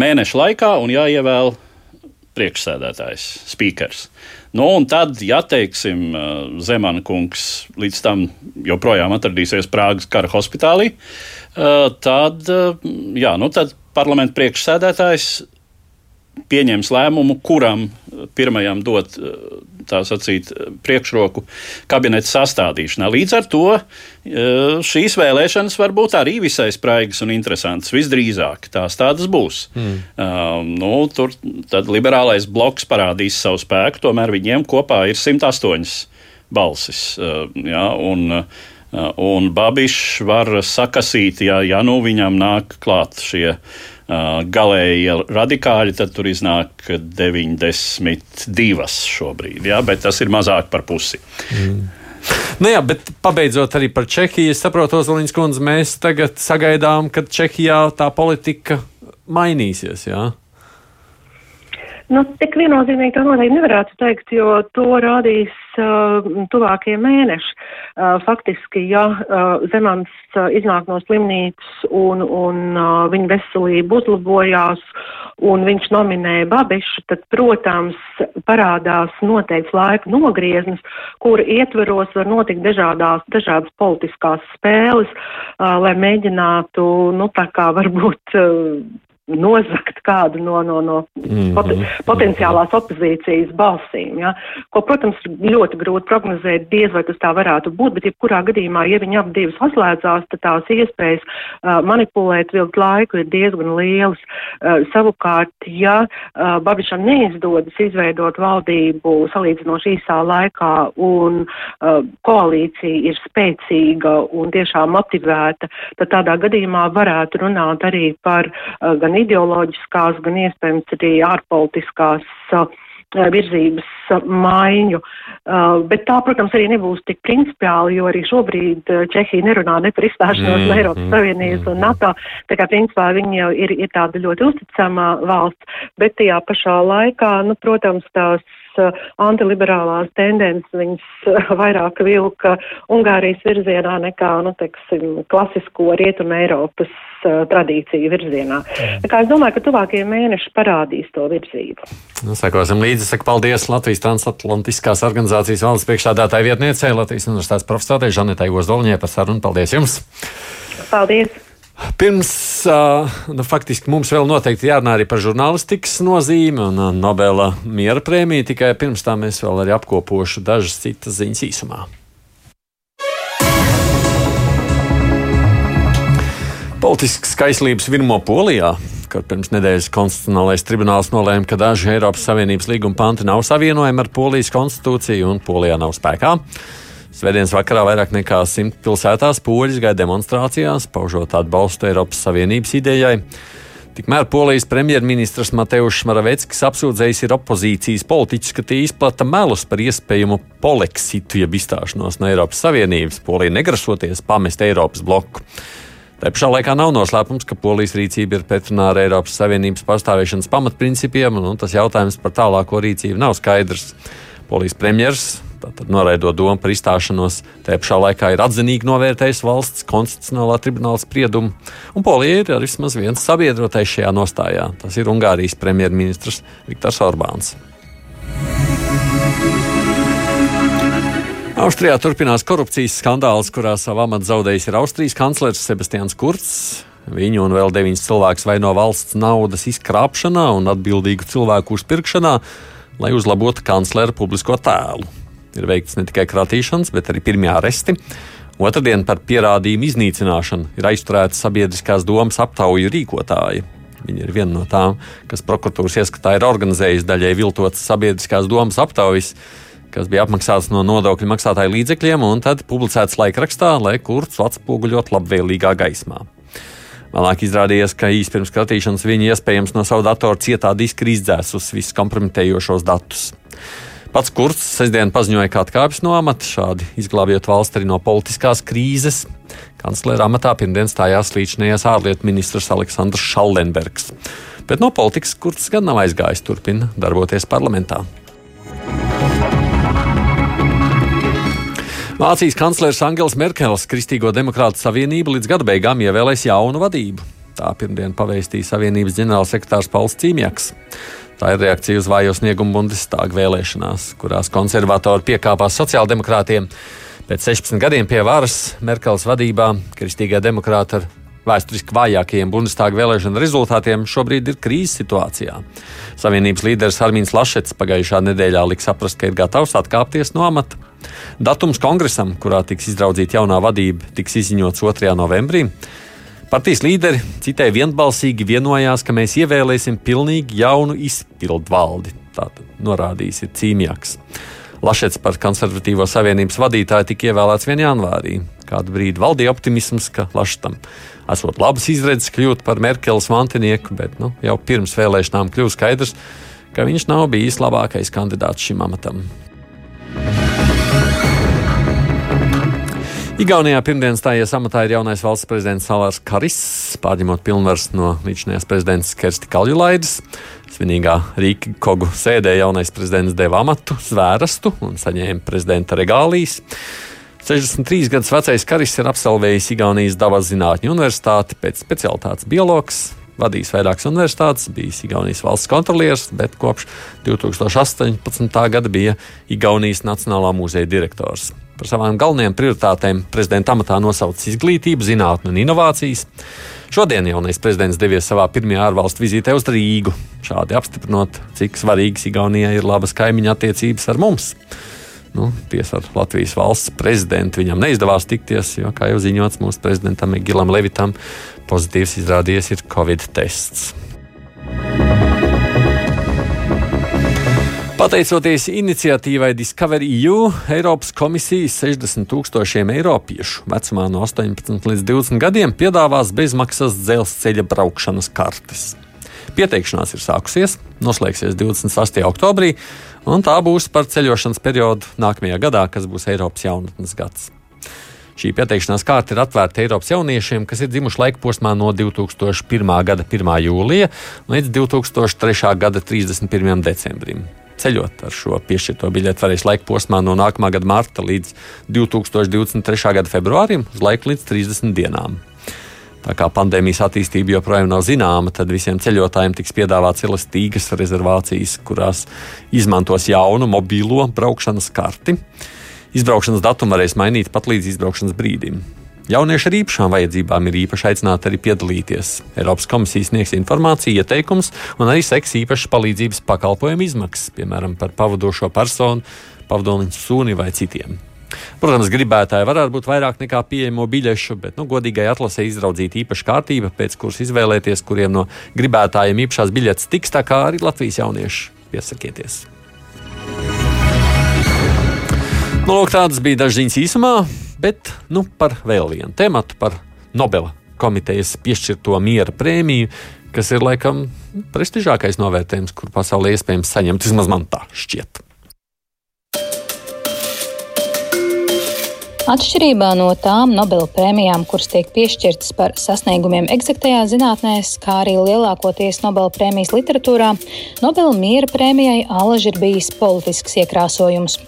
mēneša laikā un jāievēl priekšsēdētājs, speakers. Nu, un tad, ja teiksim, Zemana kungs līdz tam joprojām atradīsies Prāgas kara hospitālī, tad, jā, nu, tad parlamenta priekšsēdētājs pieņems lēmumu, kuram pirmajam dot tā sacīt priekšroku kabineta sastādīšanā. Līdz ar to šīs vēlēšanas var būt arī visai spraigas un interesantas. Visdrīzāk tās tādas būs. Mm. Uh, nu, tur tad liberālais bloks parādīs savu spēku, tomēr viņiem kopā ir 108 balsis. Uh, jā, un, uh, Un Babišs var sakasīt, ja, ja nu viņam nāk klāt šie uh, galēji radikāļi, tad tur iznāk 92 šobrīd. Ja, bet tas ir mazāk par pusi. Mm. Nu jā, bet pabeidzot arī par Čehiju, es saprotu, Ozoliņš kundze, mēs tagad sagaidām, ka Čehijā tā politika mainīsies. Jā? Nu, tik viennozīmīgi to noteikti nevarētu teikt, jo to rādīs uh, tuvākie mēneši. Uh, faktiski, ja uh, Zemans uh, iznāk no slimnīcas un, un uh, viņa veselība uzlabojās un viņš nominē Babišu, tad, protams, parādās noteikts laika nogrieznis, kura ietveros var notikt dažādās, dažādas politiskās spēles, uh, lai mēģinātu, nu, tā kā varbūt. Nozakt kādu no, no, no mm -hmm. pot, potenciālās opozīcijas balsīm. Ja? Ko, protams, ļoti grūti prognozēt, diez vai tas tā varētu būt, bet jebkurā gadījumā, ja viņi ap divas saslēdzās, tad tās iespējas uh, manipulēt vilkt laiku ir diezgan lielas. Uh, savukārt, ja uh, Babišam neizdodas izveidot valdību salīdzinoši īsā laikā un uh, koalīcija ir spēcīga un tiešām motivēta, tad tādā gadījumā varētu runāt arī par uh, gan ideoloģiskās, gan iespējams arī ārpolitiskās virzības maiņu. Bet tā, protams, arī nebūs tik principiāli, jo arī šobrīd Čehija nerunā ne par izstāšanos no mm, Eiropas mm, Savienības mm, un NATO. Tā kā principā viņi jau ir, ir tāda ļoti uzticama valsts, bet tajā pašā laikā, nu, protams, tās antiliberālās tendences viņas vairāk vilka Ungārijas virzienā nekā, nu, teiksim, klasisko rietumu Eiropas uh, tradīciju virzienā. Tā kā es domāju, ka tuvākie mēneši parādīs to virzību. Nu, sekosim līdzi, saka paldies Latvijas transatlantiskās organizācijas valdes priekšstādātāja vietniecei Latvijas universitātes profesorei Žanetai Ozdoļņai par sarunu. Paldies jums! Paldies! Pirms, nu, faktiski mums vēl noteikti jārunā arī par žurnālistikas nozīmi un Nobela miera prēmiju, tikai pirms tam es vēl arī apkopošu dažas citas ziņas īsumā. Politisks kaislības virmo Polijā, kad pirms nedēļas konstitucionālais tribunāls nolēma, ka daži Eiropas Savienības līguma panti nav savienojami ar Polijas konstitūciju un Polijā nav spēkā. Svētdienas vakarā vairāk nekā simt pilsētās poļus gāja demonstrācijās, paužot atbalstu Eiropas Savienības idejai. Tikmēr polijas premjerministrs Mateušs Maraveckis apsūdzējis ir opozīcijas politiķus, ka tie izplata melus par iespējamu poleksitu, jeb izstāšanos no Eiropas Savienības, polija negrasoties pamest Eiropas bloku. Tā pašā laikā nav noslēpums, ka polijas rīcība ir pretrunā ar Eiropas Savienības pastāvēšanas pamatprincipiem, un tas jautājums par tālāko rīcību nav skaidrs. Polijas premjerministrs, noraidot domu par izstāšanos, tā pašā laikā ir atzinīgi novērtējis valsts konstitucionālā tribunāla spriedumu, un Polija ir vismaz viens sabiedrotais šajā nostājā. Tas ir Ungārijas premjerministrs Viktors Orbāns. Austrijā turpinās korupcijas skandāls, kurā savu amatu zaudējis ir Austrijas kanclers Sebastians Kurts. Viņu un vēl deviņus cilvēkus vaino valsts naudas izkrāpšanā un atbildīgu cilvēku uzpirkšanā, lai uzlabotu kanclera publisko tēlu. Ir veikts ne tikai kratīšanas, bet arī pirmie aresti. Otradien par pierādījumu iznīcināšanu ir aizturēta sabiedriskās domas aptauju rīkotāji. Viņa ir viena no tām, kas prokuratūras ieskatā ir organizējusi daļai viltotas sabiedriskās domas aptaujas kas bija apmaksāts no nodokļu maksātāju līdzekļiem, un tad publicēts laikrakstā, lai kurts atspoguļot labvēlīgā gaismā. Vēlāk izrādījās, ka īsi pirms skatīšanas viņi iespējams no savu datoru cietā diska izdzēsus visus kompromitējošos datus. Pats Kurts sestdien paziņoja, ka atkāpjas no amata, šādi izglābjot valsti arī no politiskās krīzes. Kanclera amatā pirmdien stājās līdzinājās ārlietu ministrs Aleksandrs Šallenbergs. Bet no politikas Kurts gan nav aizgājis, turpina darboties parlamentā. Vācijas kanclers Angels Merkels Kristīgo demokrātu savienību līdz gada beigām ievēlēs jaunu vadību. Tā pirmdien pavēstīja Savienības ģenerālsekretārs Pauls Cīmjaks. Tā ir reakcija uz vājo sniegumu Bundestāga vēlēšanās, kurās konservatori piekāpās sociāldemokrātiem. Pēc 16 gadiem pie varas Merkels vadībā Kristīgā demokrāta ar vēsturiski vājākajiem Bundestāga vēlēšanu rezultātiem šobrīd ir krīzes situācijā. Savienības līderis Armīns Lašets pagājušā nedēļā lika saprast, ka ir gatavs atkāpties no amata. Datums kongresam, kurā tiks izraudzīta jaunā vadība, tiks izziņots 2. novembrī. Partijas līderi citai vienbalsīgi vienojās, ka mēs ievēlēsim pilnīgi jaunu izpildu valdi. Tātad norādījis ir Cīmjaks. Lašets par konservatīvo savienības vadītāju tika ievēlēts 1. janvārī. Kādu brīdi valdīja optimisms, ka Lašetam esot labas izredzes kļūt par Merkeles mantinieku, bet nu, jau pirms vēlēšanām kļūst skaidrs, ka viņš nav bijis labākais kandidāts šim amatam. Igaunijā pirmdien stājies amatā ir jaunais valsts prezidents Salārs Karis, pārņemot pilnvaras no līdzinājās prezidents Kersti Kaljulaidas. Svinīgā Rīga Kogu sēdē jaunais prezidents deva amatu zvērstu un saņēma prezidenta regālijas. 63 gadus vecais Karis ir absolvējis Igaunijas dabas zinātņu universitāti pēc specialitātes biologs, vadījis vairākas universitātes, bijis Igaunijas valsts kontrolieris, bet kopš 2018. gada bija Igaunijas Nacionālā muzeja direktors. Par savām galvenajām prioritātēm prezidenta amatā nosaucis izglītību, zinātni un inovācijas. Šodien jaunais prezidents devies savā pirmajā ārvalstu vizītē uz Rīgu, šādi apstiprinot, cik svarīgas Igaunijai ir labas kaimiņa attiecības ar mums. Nu, tiesa ar Latvijas valsts prezidentu viņam neizdevās tikties, jo, kā jau ziņots, mūsu prezidentam Gilam Levitam pozitīvs izrādījies ir Covid tests. Pateicoties iniciatīvai Discovery EU, Eiropas komisijas 60 tūkstošiem eiropiešu vecumā no 18 līdz 20 gadiem piedāvās bezmaksas dzelzceļa braukšanas kartes. Pieteikšanās ir sākusies, noslēgsies 28. oktobrī, un tā būs par ceļošanas periodu nākamajā gadā, kas būs Eiropas jaunatnes gads. Šī pieteikšanās kārta ir atvērta Eiropas jauniešiem, kas ir dzimuši laika posmā no 2001. gada 1. jūlija līdz 2003. gada 31. decembrim ceļot ar šo piešķirto biļeti varēs laika posmā no nākamā gada marta līdz 2023. gada februārim, uz laiku līdz 30 dienām. Tā kā pandēmijas attīstība joprojām nav zināma, tad visiem ceļotājiem tiks piedāvāts elastīgas rezervācijas, kurās izmantos jaunu mobīlo braukšanas karti. Izbraukšanas datumu varēs mainīt pat līdz izbraukšanas brīdim. Jaunieši ar īpašām vajadzībām ir īpaši aicināti arī piedalīties. Eiropas komisija sniegs informāciju, ieteikumus un arī seks īpašas palīdzības pakalpojumu izmaksas, piemēram, par pavadošo personu, pavadoniņu suni vai citiem. Protams, gribētāji varētu būt vairāk nekā pieejamo biļešu, bet nu, godīgai atlasē izraudzīta īpaša kārtība, pēc kuras izvēlēties, kuriem no gribētājiem īpašās biļetes tiks, tā kā arī Latvijas jaunieši piesakieties. Nu, lūk, tādas bija dažas ziņas īsumā. Bet nu, par vēl vienu tematu, par Nobela komitejas piešķirto miera prēmiju, kas ir laikam prestižākais novērtējums, kur pasaulē iespējams saņemt. Vismaz man tā šķiet. Atšķirībā no tām Nobela prēmijām, kuras tiek piešķirtas par sasniegumiem eksaktajā zinātnē, kā arī lielākoties Nobela prēmijas literatūrā, Nobela miera prēmijai alaži ir bijis politisks iekrāsojums.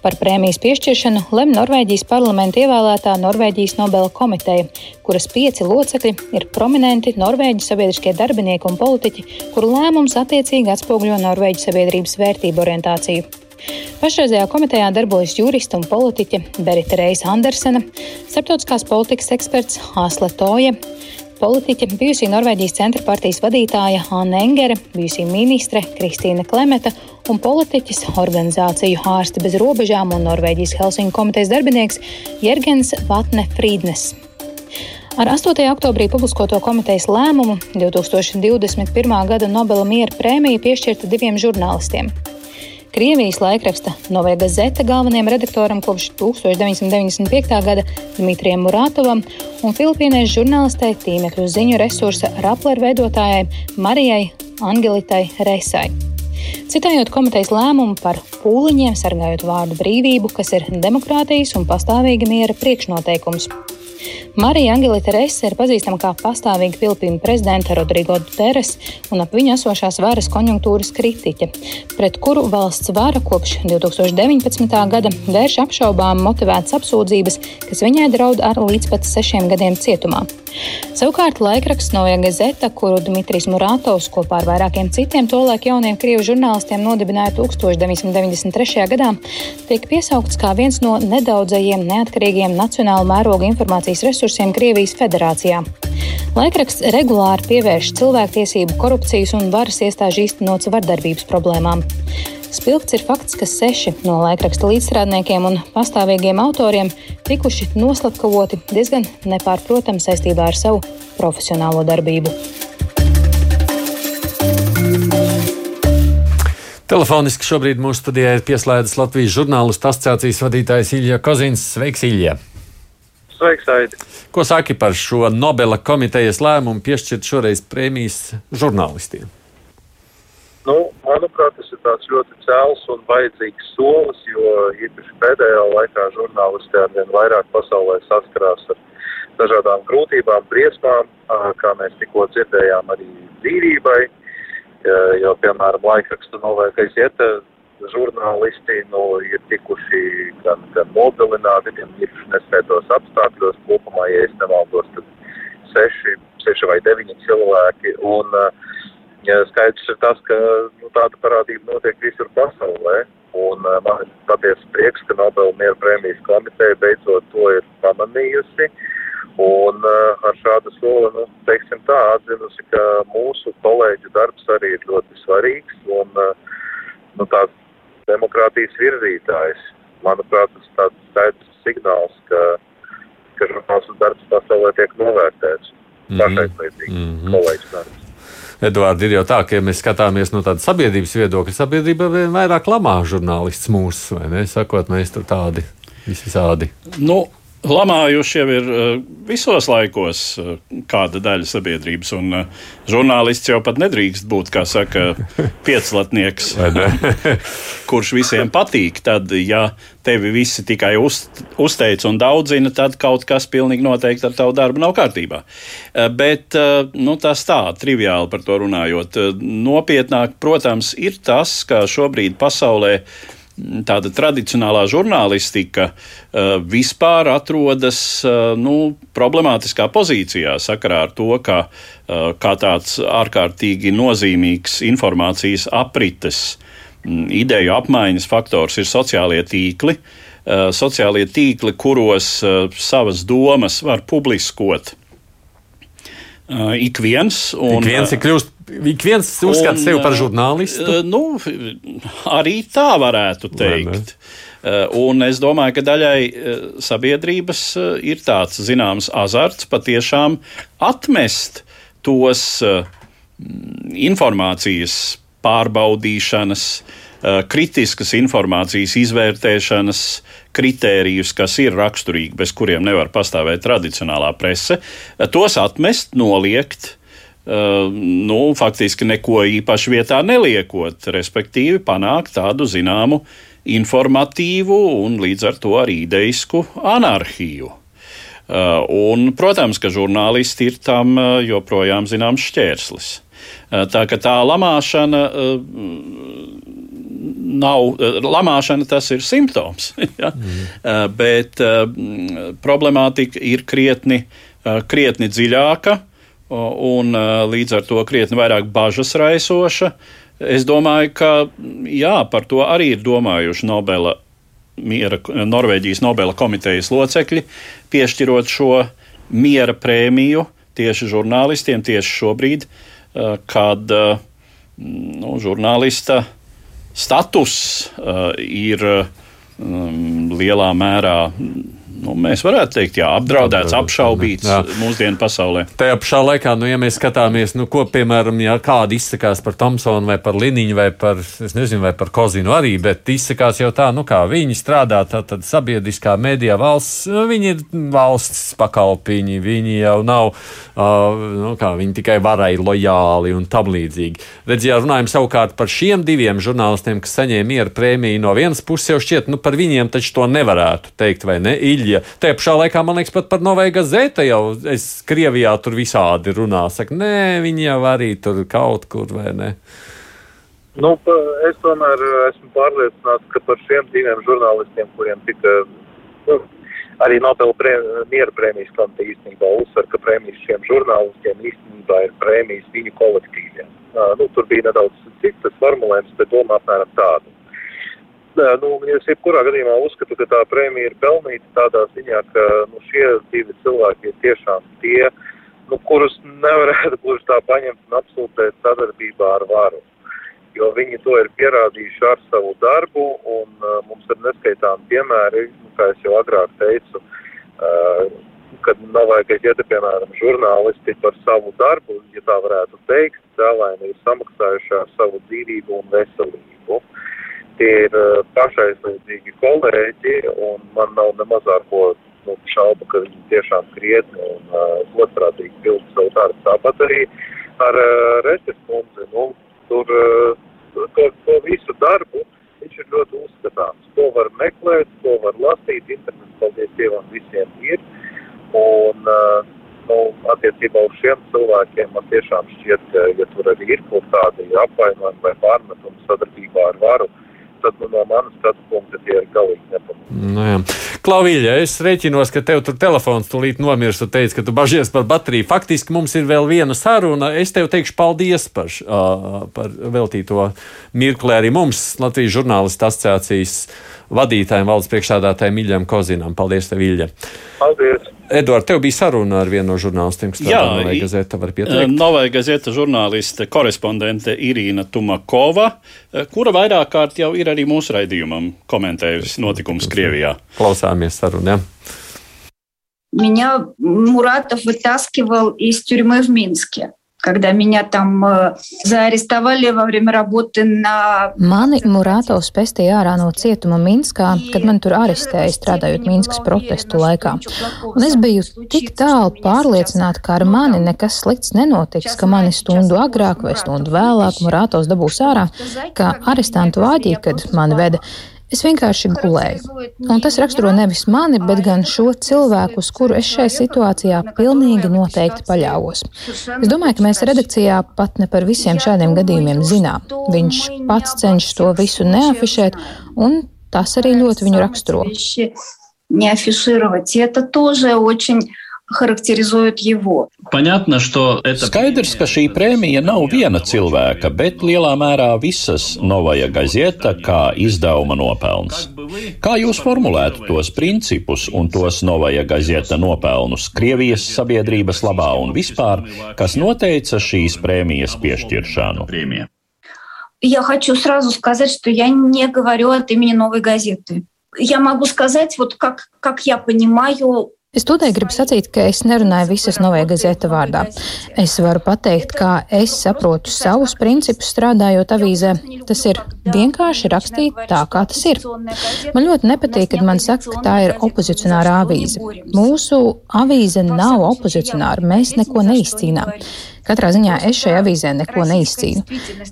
Par prēmijas piešķiršanu lem Norvēģijas parlamenta ievēlētā Norvēģijas Nobela komiteja, kuras pieci locekļi ir prominenti norvēģu sabiedriskie darbinieki un politiķi, kuru lēmums attiecīgi atspoguļo Norvēģu sabiedrības vērtību orientāciju. Pašreizējā komitejā darbojas jurista un politiķe Berita Reisa Andersena, starptautiskās politikas eksperts Āsle Toja, politiķe, bijusī Norvēģijas centra partijas vadītāja Anna Engere, bijusī ministre Kristīna Klemeta un politiķis, organizāciju ārsti bez robežām un Norvēģijas Helsinku komitejas darbinieks Jērgens Vatne Frīdnes. Ar 8. oktobrī publiskoto komitejas lēmumu 2021. gada Nobela miera prēmija piešķirta diviem žurnālistiem Krievijas laikraksta Novē Gazeta galvenajam redaktoram kopš 1995. gada Dmitrijam Murātovam un filipīniešu žurnālistei tīmekļu ziņu resursa Rappler veidotājai Marijai Angelitai Reisai. Citējot komitejas lēmumu par pūliņiem sargājot vārdu brīvību, kas ir demokrātijas un pastāvīga miera priekšnoteikums. Marija Angelita Reise ir pazīstama kā pastāvīga Filipīnu prezidenta Rodrigo Duteres un ap viņu esošās varas konjunktūras kritiķe, pret kuru valsts vara kopš 2019. gada vērš apšaubām motivētas apsūdzības, kas viņai draud ar līdz pat sešiem gadiem cietumā. Savukārt laikraksts Noja Gazeta, kuru Dmitrijs Murātovs kopā ar vairākiem citiem tolaik jauniem krievu žurnālistiem nodibināja 1993. gadā, tiek piesaukts kā viens no nedaudzajiem neatkarīgiem nacionāla mēroga informācijas resursiem Krievijas federācijā. Laikraksts regulāri pievērš cilvēktiesību, korupcijas un varas iestāžu īstenotas vardarbības problēmām. Spilgts ir fakts, ka seši no laikraksta līdzstrādniekiem un pastāvīgiem autoriem tikuši noslapkavoti diezgan nepārprotami saistībā ar savu profesionālo darbību. Telefoniski šobrīd mūsu studijā ir pieslēdzis Latvijas žurnālistu asociācijas vadītājs Ilja Kozins. Sveiks, Ilja! Sveiks, Aidi! Ko saki par šo Nobela komitejas lēmumu piešķirt šoreiz prēmijas žurnālistiem? Nu, manuprāt, tas ir tāds ļoti cēls un vajadzīgs solis, jo īpaši pēdējā laikā žurnālisti arvien vairāk pasaulē saskarās ar dažādām grūtībām, briesmām, kā mēs tikko dzirdējām arī dzīvībai, jo, piemēram, laikrakstu novēkais iet žurnālisti nu, ir tikuši gan, gan mobilināti, gan ir nespētos apstākļos kopumā, ja es nemaldos, tad seši, seši vai deviņi cilvēki. Un, uh, Ja skaidrs ir tas, ka nu, tāda parādība notiek visur pasaulē. Un uh, man ir patiesi prieks, ka Nobel miera prēmijas komiteja beidzot to ir pamanījusi. Un uh, ar šādu soli, nu, teiksim tā, atzinusi, ka mūsu kolēģu darbs arī ir ļoti svarīgs un uh, nu, tāds demokrātijas virzītājs. Manuprāt, tas tāds skaidrs signāls, ka, ka žurnālistu darbs pasaulē tiek novērtēts. -hmm. Pašaizliedzīgi mm -hmm. kolēģu darbs. Edvards, ir jau tā, ka, ja mēs skatāmies no tāda sabiedrības viedokļa, sabiedrība vien vairāk lamā žurnālists mūsu, vai ne? Sakot, mēs tur tādi visādi. Nu, Lamājuši jau ir eh, visos laikos eh, kāda daļa sabiedrības, un eh, žurnālists jau pat nedrīkst būt, kā saka, pieclatnieks, kurš visiem patīk. Tad, ja tevi visi tikai uz, uzteic un daudzina, tad kaut kas pilnīgi noteikti ar tavu darbu nav kārtībā. Bet nu, tas tā, triviāli par to runājot. Nopietnāk, protams, ir tas, ka šobrīd pasaulē tāda tradicionālā žurnālistika uh, vispār atrodas uh, nu, problemātiskā pozīcijā sakarā ar to, ka uh, kā tāds ārkārtīgi nozīmīgs informācijas aprites, um, ideju apmaiņas faktors ir sociālie tīkli. Sociālie tīkli, kuros savas domas var publiskot ik viens. Un, ik viens ir kļūst Ik viens uzskata sevi par žurnālistu. Uh, nu, arī tā varētu teikt. Uh, un es domāju, ka daļai sabiedrības ir tāds zināms azarts patiešām atmest tos informācijas pārbaudīšanas, kritiskas informācijas izvērtēšanas kritērijus, kas ir raksturīgi, bez kuriem nevar pastāvēt tradicionālā prese, tos atmest, noliegt nu, faktiski neko īpaši vietā neliekot, respektīvi panākt tādu zināmu informatīvu un līdz ar to arī ideisku anarhiju. Un, protams, ka žurnālisti ir tam joprojām zināms šķērslis. Tā ka tā lamāšana nav, lamāšana tas ir simptoms, ja? mm. bet problemātika ir krietni, krietni dziļāka un līdz ar to krietni vairāk bažas raisoša. Es domāju, ka jā, par to arī ir domājuši Nobela, miera, Norvēģijas Nobela komitejas locekļi, piešķirot šo miera prēmiju tieši žurnālistiem tieši šobrīd, kad nu, žurnālista status ir lielā mērā nu, mēs varētu teikt, jā, apdraudēts, apšaubīts jā. mūsdienu pasaulē. Tajā pašā laikā, nu, ja mēs skatāmies, nu, ko, piemēram, ja kādi izsakās par Thompsonu vai par Liniņu vai par, es nezinu, vai par Kozinu arī, bet izsakās jau tā, nu, kā viņi strādā, tad, tad sabiedriskā mēdījā valsts, nu, viņi ir valsts pakalpiņi, viņi jau nav, uh, nu, kā viņi tikai varai lojāli un tam līdzīgi. Redz, ja runājam savukārt par šiem diviem žurnālistiem, kas saņēma miera prēmiju no vienas puses, jau šķiet, nu, par viņiem taču to nevarētu teikt, vai ne? Iļ Krievija. Tajā pašā laikā, man liekas, pat par Novēja Gazeta jau es Krievijā tur visādi runā. Saka, nē, viņi jau arī tur kaut kur vai ne. Nu, es tomēr esmu pārliecināts, ka par šiem diviem žurnālistiem, kuriem tika nu, arī Nobela prē, miera prēmijas komiteja īstenībā uzsver, ka prēmijas šiem žurnālistiem īstenībā ir prēmijas viņu kolektīviem. Nu, tur bija nedaudz cits formulējums, bet doma apmēram tāda. Nu, es jebkurā gadījumā uzskatu, ka tā prēmija ir pelnīta tādā ziņā, ka nu, šie divi cilvēki ir tiešām tie, nu, kurus nevarētu gluži tā paņemt un absolūtēt sadarbībā ar varu. Jo viņi to ir pierādījuši ar savu darbu, un uh, mums ir neskaitām piemēri, nu, kā es jau agrāk teicu, uh, kad nav vajag iet, piemēram, žurnālisti par savu darbu, ja tā varētu teikt, cēlēni ir samaksājuši ar savu dzīvību un veselību. Uh, tie ir uh, pašaizliedzīgi kolēģi, un man nav ne mazāko nu, šaubu, ka viņi tiešām krietni un uh, godprātīgi pilda savu darbu. Tāpat arī ar uh, Reses kundzi, nu, tur uh, to, to visu darbu viņš ir ļoti uzskatāms. Ko var meklēt, ko var lasīt, internets, paldies Dievam, visiem ir. Un, uh, nu, attiecībā uz šiem cilvēkiem man tiešām šķiet, ka, ja tur arī ir kaut kādi apvainojumi vai pārmetumi sadarbībā ar varu, uh, tad nu, no manas skatu punkta tie ir galīgi nepamatoti. Nu, Klauvīļa, es rēķinos, ka tev tur telefons tūlīt nomirs. Tu teici, ka tu bažies par bateriju. Faktiski mums ir vēl viena saruna. Es tev teikšu paldies par, par veltīto mirkli arī mums, Latvijas žurnālistu asociācijas vadītājiem, valdes priekšstādātājiem Iļam Kozinam. Paldies, tev, Iļa! Paldies! Edvards, tev bija saruna ar vienu no žurnālistiem, kas strādā Novai Gazeta. Novai Gazeta žurnāliste korespondente Irīna Tumakova, kura vairāk kārt jau ir arī mūsu raidījumam komentējusi notikums Krievijā. Klausāmies sarunu, ja? Меня Муратов вытаскивал из тюрьмы в Минске когда меня там э, zaarestovali во время работы на... Mani Murātovs pestīja ārā no cietuma Minskā, kad man tur arestēja strādājot Minskas protestu laikā. Un es biju tik tālu pārliecināta, ka ar mani nekas slikts nenotiks, ka mani stundu agrāk vai stundu vēlāk Murātovs dabūs ārā, ka arestantu vāģī, kad mani veda. Es vienkārši gulēju. Un tas raksturo nevis mani, bet gan šo cilvēku, uz kuru es šai situācijā pilnīgi noteikti paļāvos. Es domāju, ka mēs redakcijā pat ne par visiem šādiem gadījumiem zinām. Viņš pats cenšas to visu neafišēt, un tas arī ļoti viņu raksturo. Neafišēt, tas arī ļoti viņu raksturo характеризуют его. Понятно, что это... Skaidrs, ka šī prēmija nav viena cilvēka, bet lielā mērā visas Novaja Gazeta kā izdevuma nopelns. Kā jūs formulētu tos principus un tos Novaja Gazeta nopelnus Krievijas sabiedrības labā un vispār, kas noteica šīs prēmijas piešķiršanu? Я хочу сразу сказать, что я не говорю от имени новой газеты. Я могу сказать, вот как, как я понимаю Es tūdaļ gribu sacīt, ka es nerunāju visas Novēja gazeta vārdā. Es varu pateikt, kā es saprotu savus principus strādājot avīzē. Tas ir vienkārši rakstīt tā, kā tas ir. Man ļoti nepatīk, kad man saka, ka tā ir opozicionāra avīze. Mūsu avīze nav opozicionāra, mēs neko neizcīnām. Katrā ziņā es šajā avīzē neko neizcīnu.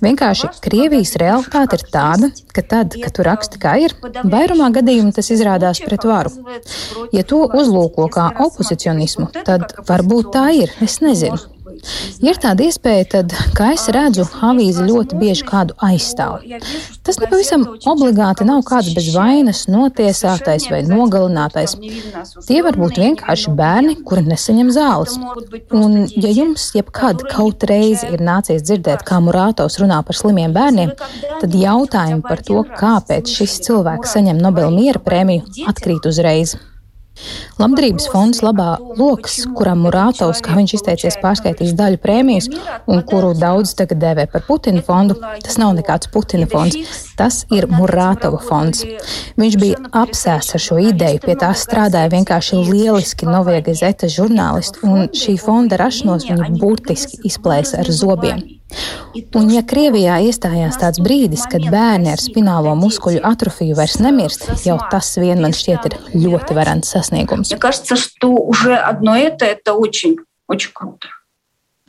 Vienkārši Krievijas realitāte ir tāda, ka tad, kad tu raksti kā ir, vairumā gadījumu tas izrādās pret varu. Ja to uzlūko kā opozicionismu, tad varbūt tā ir, es nezinu. Ir tāda iespēja, tad, kā es redzu, avīze ļoti bieži kādu aizstāv. Tas nepavisam obligāti nav kāds bez vainas notiesātais vai nogalinātais. Tie var būt vienkārši bērni, kuri nesaņem zāles. Un, ja jums jebkad kaut reizi ir nācies dzirdēt, kā Murātovs runā par slimiem bērniem, tad jautājumi par to, kāpēc šis cilvēks saņem Nobel miera prēmiju, atkrīt uzreiz. Labdarības fonds Labā Loks, kuram Murātovs, kā viņš izteicies, pārskaitīs daļu prēmijas un kuru daudz tagad dēvē par Putina fondu, tas nav nekāds Putina fonds, tas ir Murātova fonds. Viņš bija apsēsts ar šo ideju, pie tā strādāja vienkārši lieliski Novie Gazeta žurnālisti, un šī fonda rašanos viņi burtiski izplēsa ar zobiem. Un, ja Krievijā iestājās tāds brīdis, kad bērni ar spinālo muskuļu atrofiju vairs nemirst, jau tas vien man šķiet ir ļoti varants sasniegums. Мне кажется, что уже одно это, это очень, очень круто.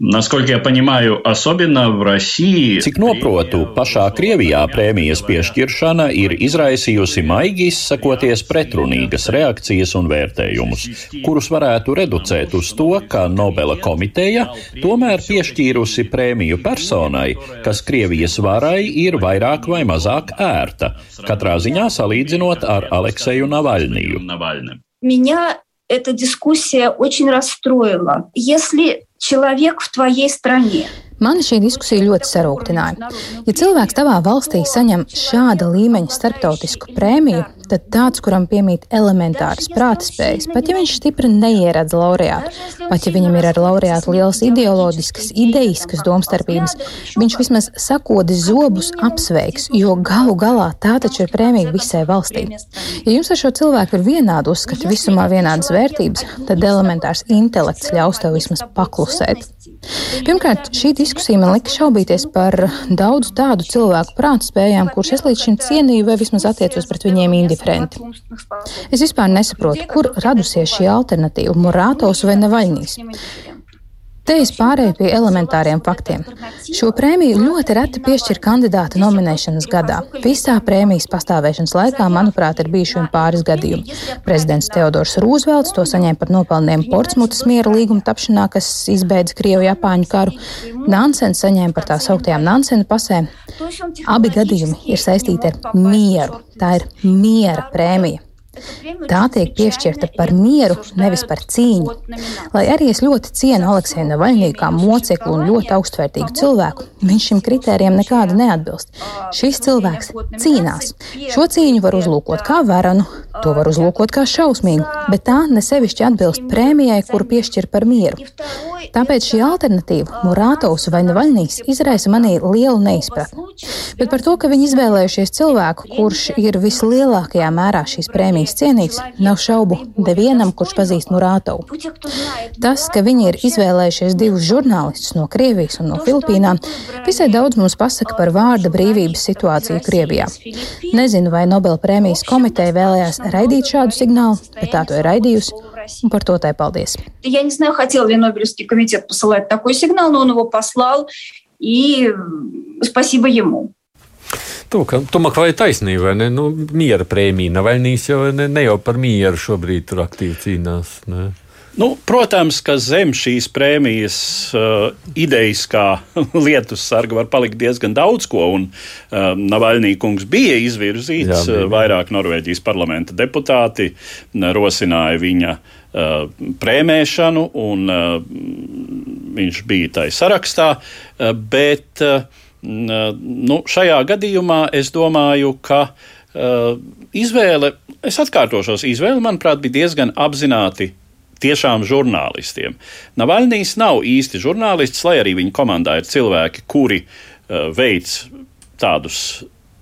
Насколько я понимаю, особенно в России. Cik noprotu, pašā Krievijā prēmijas piešķiršana ir izraisījusi maigi izsakoties pretrunīgas reakcijas un vērtējumus, kurus varētu reducēt uz to, ka Nobela komiteja tomēr piešķīrusi prēmiju personai, kas Krievijas varai ir vairāk vai mazāk ērta, katrā ziņā salīdzinot ar Alekseju Navaļniju. Меня эта дискуссия очень расстроила. Если человек в твоей стране Mani šī diskusija ļoti sarūktināja. Ja cilvēks tavā valstī saņem šāda līmeņa starptautisku prēmiju, tad tāds, kuram piemīt elementāras prātspējas, pat ja viņš stipri neieredz laureātu, pat ja viņam ir ar laureātu lielas ideoloģiskas, ideiskas domstarpības, viņš vismaz sakodi zobus apsveiks, jo galu galā tā taču ir prēmija visai valstī. Ja jums ar šo cilvēku ir vienādi uzskati, visumā vienādas vērtības, tad elementārs intelekts ļaus tev vismaz paklusēt. Pirmkārt, šī diskusija man lika šaubīties par daudz tādu cilvēku prātspējām, kurus es līdz šim cienīju vai vismaz attiecos pret viņiem indiferenti. Es vispār nesaprotu, kur radusies šī alternatīva - Morātos vai Nevaļnīs. Te es pārēju pie elementāriem faktiem. Šo prēmiju ļoti reti piešķir kandidāta nominēšanas gadā. Visā prēmijas pastāvēšanas laikā, manuprāt, ir bijuši vien pāris gadījumi. Prezidents Teodors Rūzvelts to saņēma par nopelniem Portsmutas miera līguma tapšanā, kas izbeidza Krievu-Japāņu karu. Nansens saņēma par tā sauktajām Nansena pasēm. Abi gadījumi ir saistīti ar mieru. Tā ir miera prēmija. Tā tiek piešķirta par mieru, nevis par cīņu. Lai arī es ļoti cienu Aleksēnu Navaļņiju kā moceklu un ļoti augstvērtīgu cilvēku, viņš šim kritērijam nekādi neatbilst. Šis cilvēks cīnās. Šo cīņu var uzlūkot kā varanu, to var uzlūkot kā šausmīgu, bet tā nesevišķi atbilst prēmijai, kuru piešķir par mieru. Tāpēc šī alternatīva, Murātovs vai Navaļnīs, izraisa manī lielu neizpratni. Bet par to, ka viņi izvēlējušies cilvēku, kurš ir vislielākajā mērā šīs prēmijas Krievijas cienīgs, nav šaubu nevienam, kurš pazīst Murātovu. Tas, ka viņi ir izvēlējušies divus žurnālistus no Krievijas un no Filipīnām, visai daudz mums pasaka par vārda brīvības situāciju Krievijā. Nezinu, vai Nobela prēmijas komiteja vēlējās raidīt šādu signālu, bet tā to ir raidījusi. Un par to tai paldies. Я не знаю, хотел ли Нобелевский комитет посылать такой сигнал, но он его послал, и спасибо ему. Tomēr vai taisnība, vai ne? Nu, miera prēmija Navaļnīs jau ne, ne jau par mieru šobrīd tur aktīvi cīnās. Ne? Nu, protams, ka zem šīs prēmijas uh, idejas, kā lietus sarga, var palikt diezgan daudz ko. Un uh, Navaļnīkungs bija izvirzīts, Jā, bija. Uh, vairāk Norvēģijas parlamenta deputāti rosināja viņa uh, prēmēšanu, un uh, viņš bija tai sarakstā. Uh, bet, uh, Nu, šajā gadījumā es domāju, ka uh, izvēle, es atkārtošos, izvēle, manuprāt, bija diezgan apzināti tiešām žurnālistiem. Navaļnijas nav īsti žurnālists, lai arī viņa komandā ir cilvēki, kuri uh, veic tādus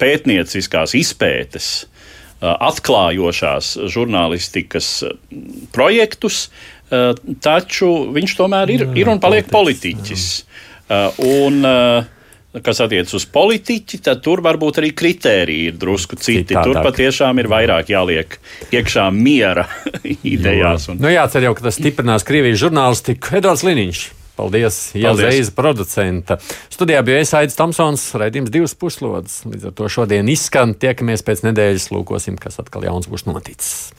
pētnieciskās izpētes, uh, atklājošās žurnālistikas projektus, uh, taču viņš tomēr ir, ir un paliek politiķis. Un, kas attiecas uz politiķi, tad tur varbūt arī kritēriji ir drusku citi. Citādāk. Tur patiešām ir vairāk jāliek iekšā miera idejās. Un... Nu, jācer jau, ka tas stiprinās Krievijas žurnālistiku. Edvards Liniņš. Paldies, Jāzeisa producenta. Studijā bija Aits Tomsons, raidījums divas puslodes. Līdz ar to šodien izskan. Tiekamies pēc nedēļas, lūkosim, kas atkal jauns būs noticis.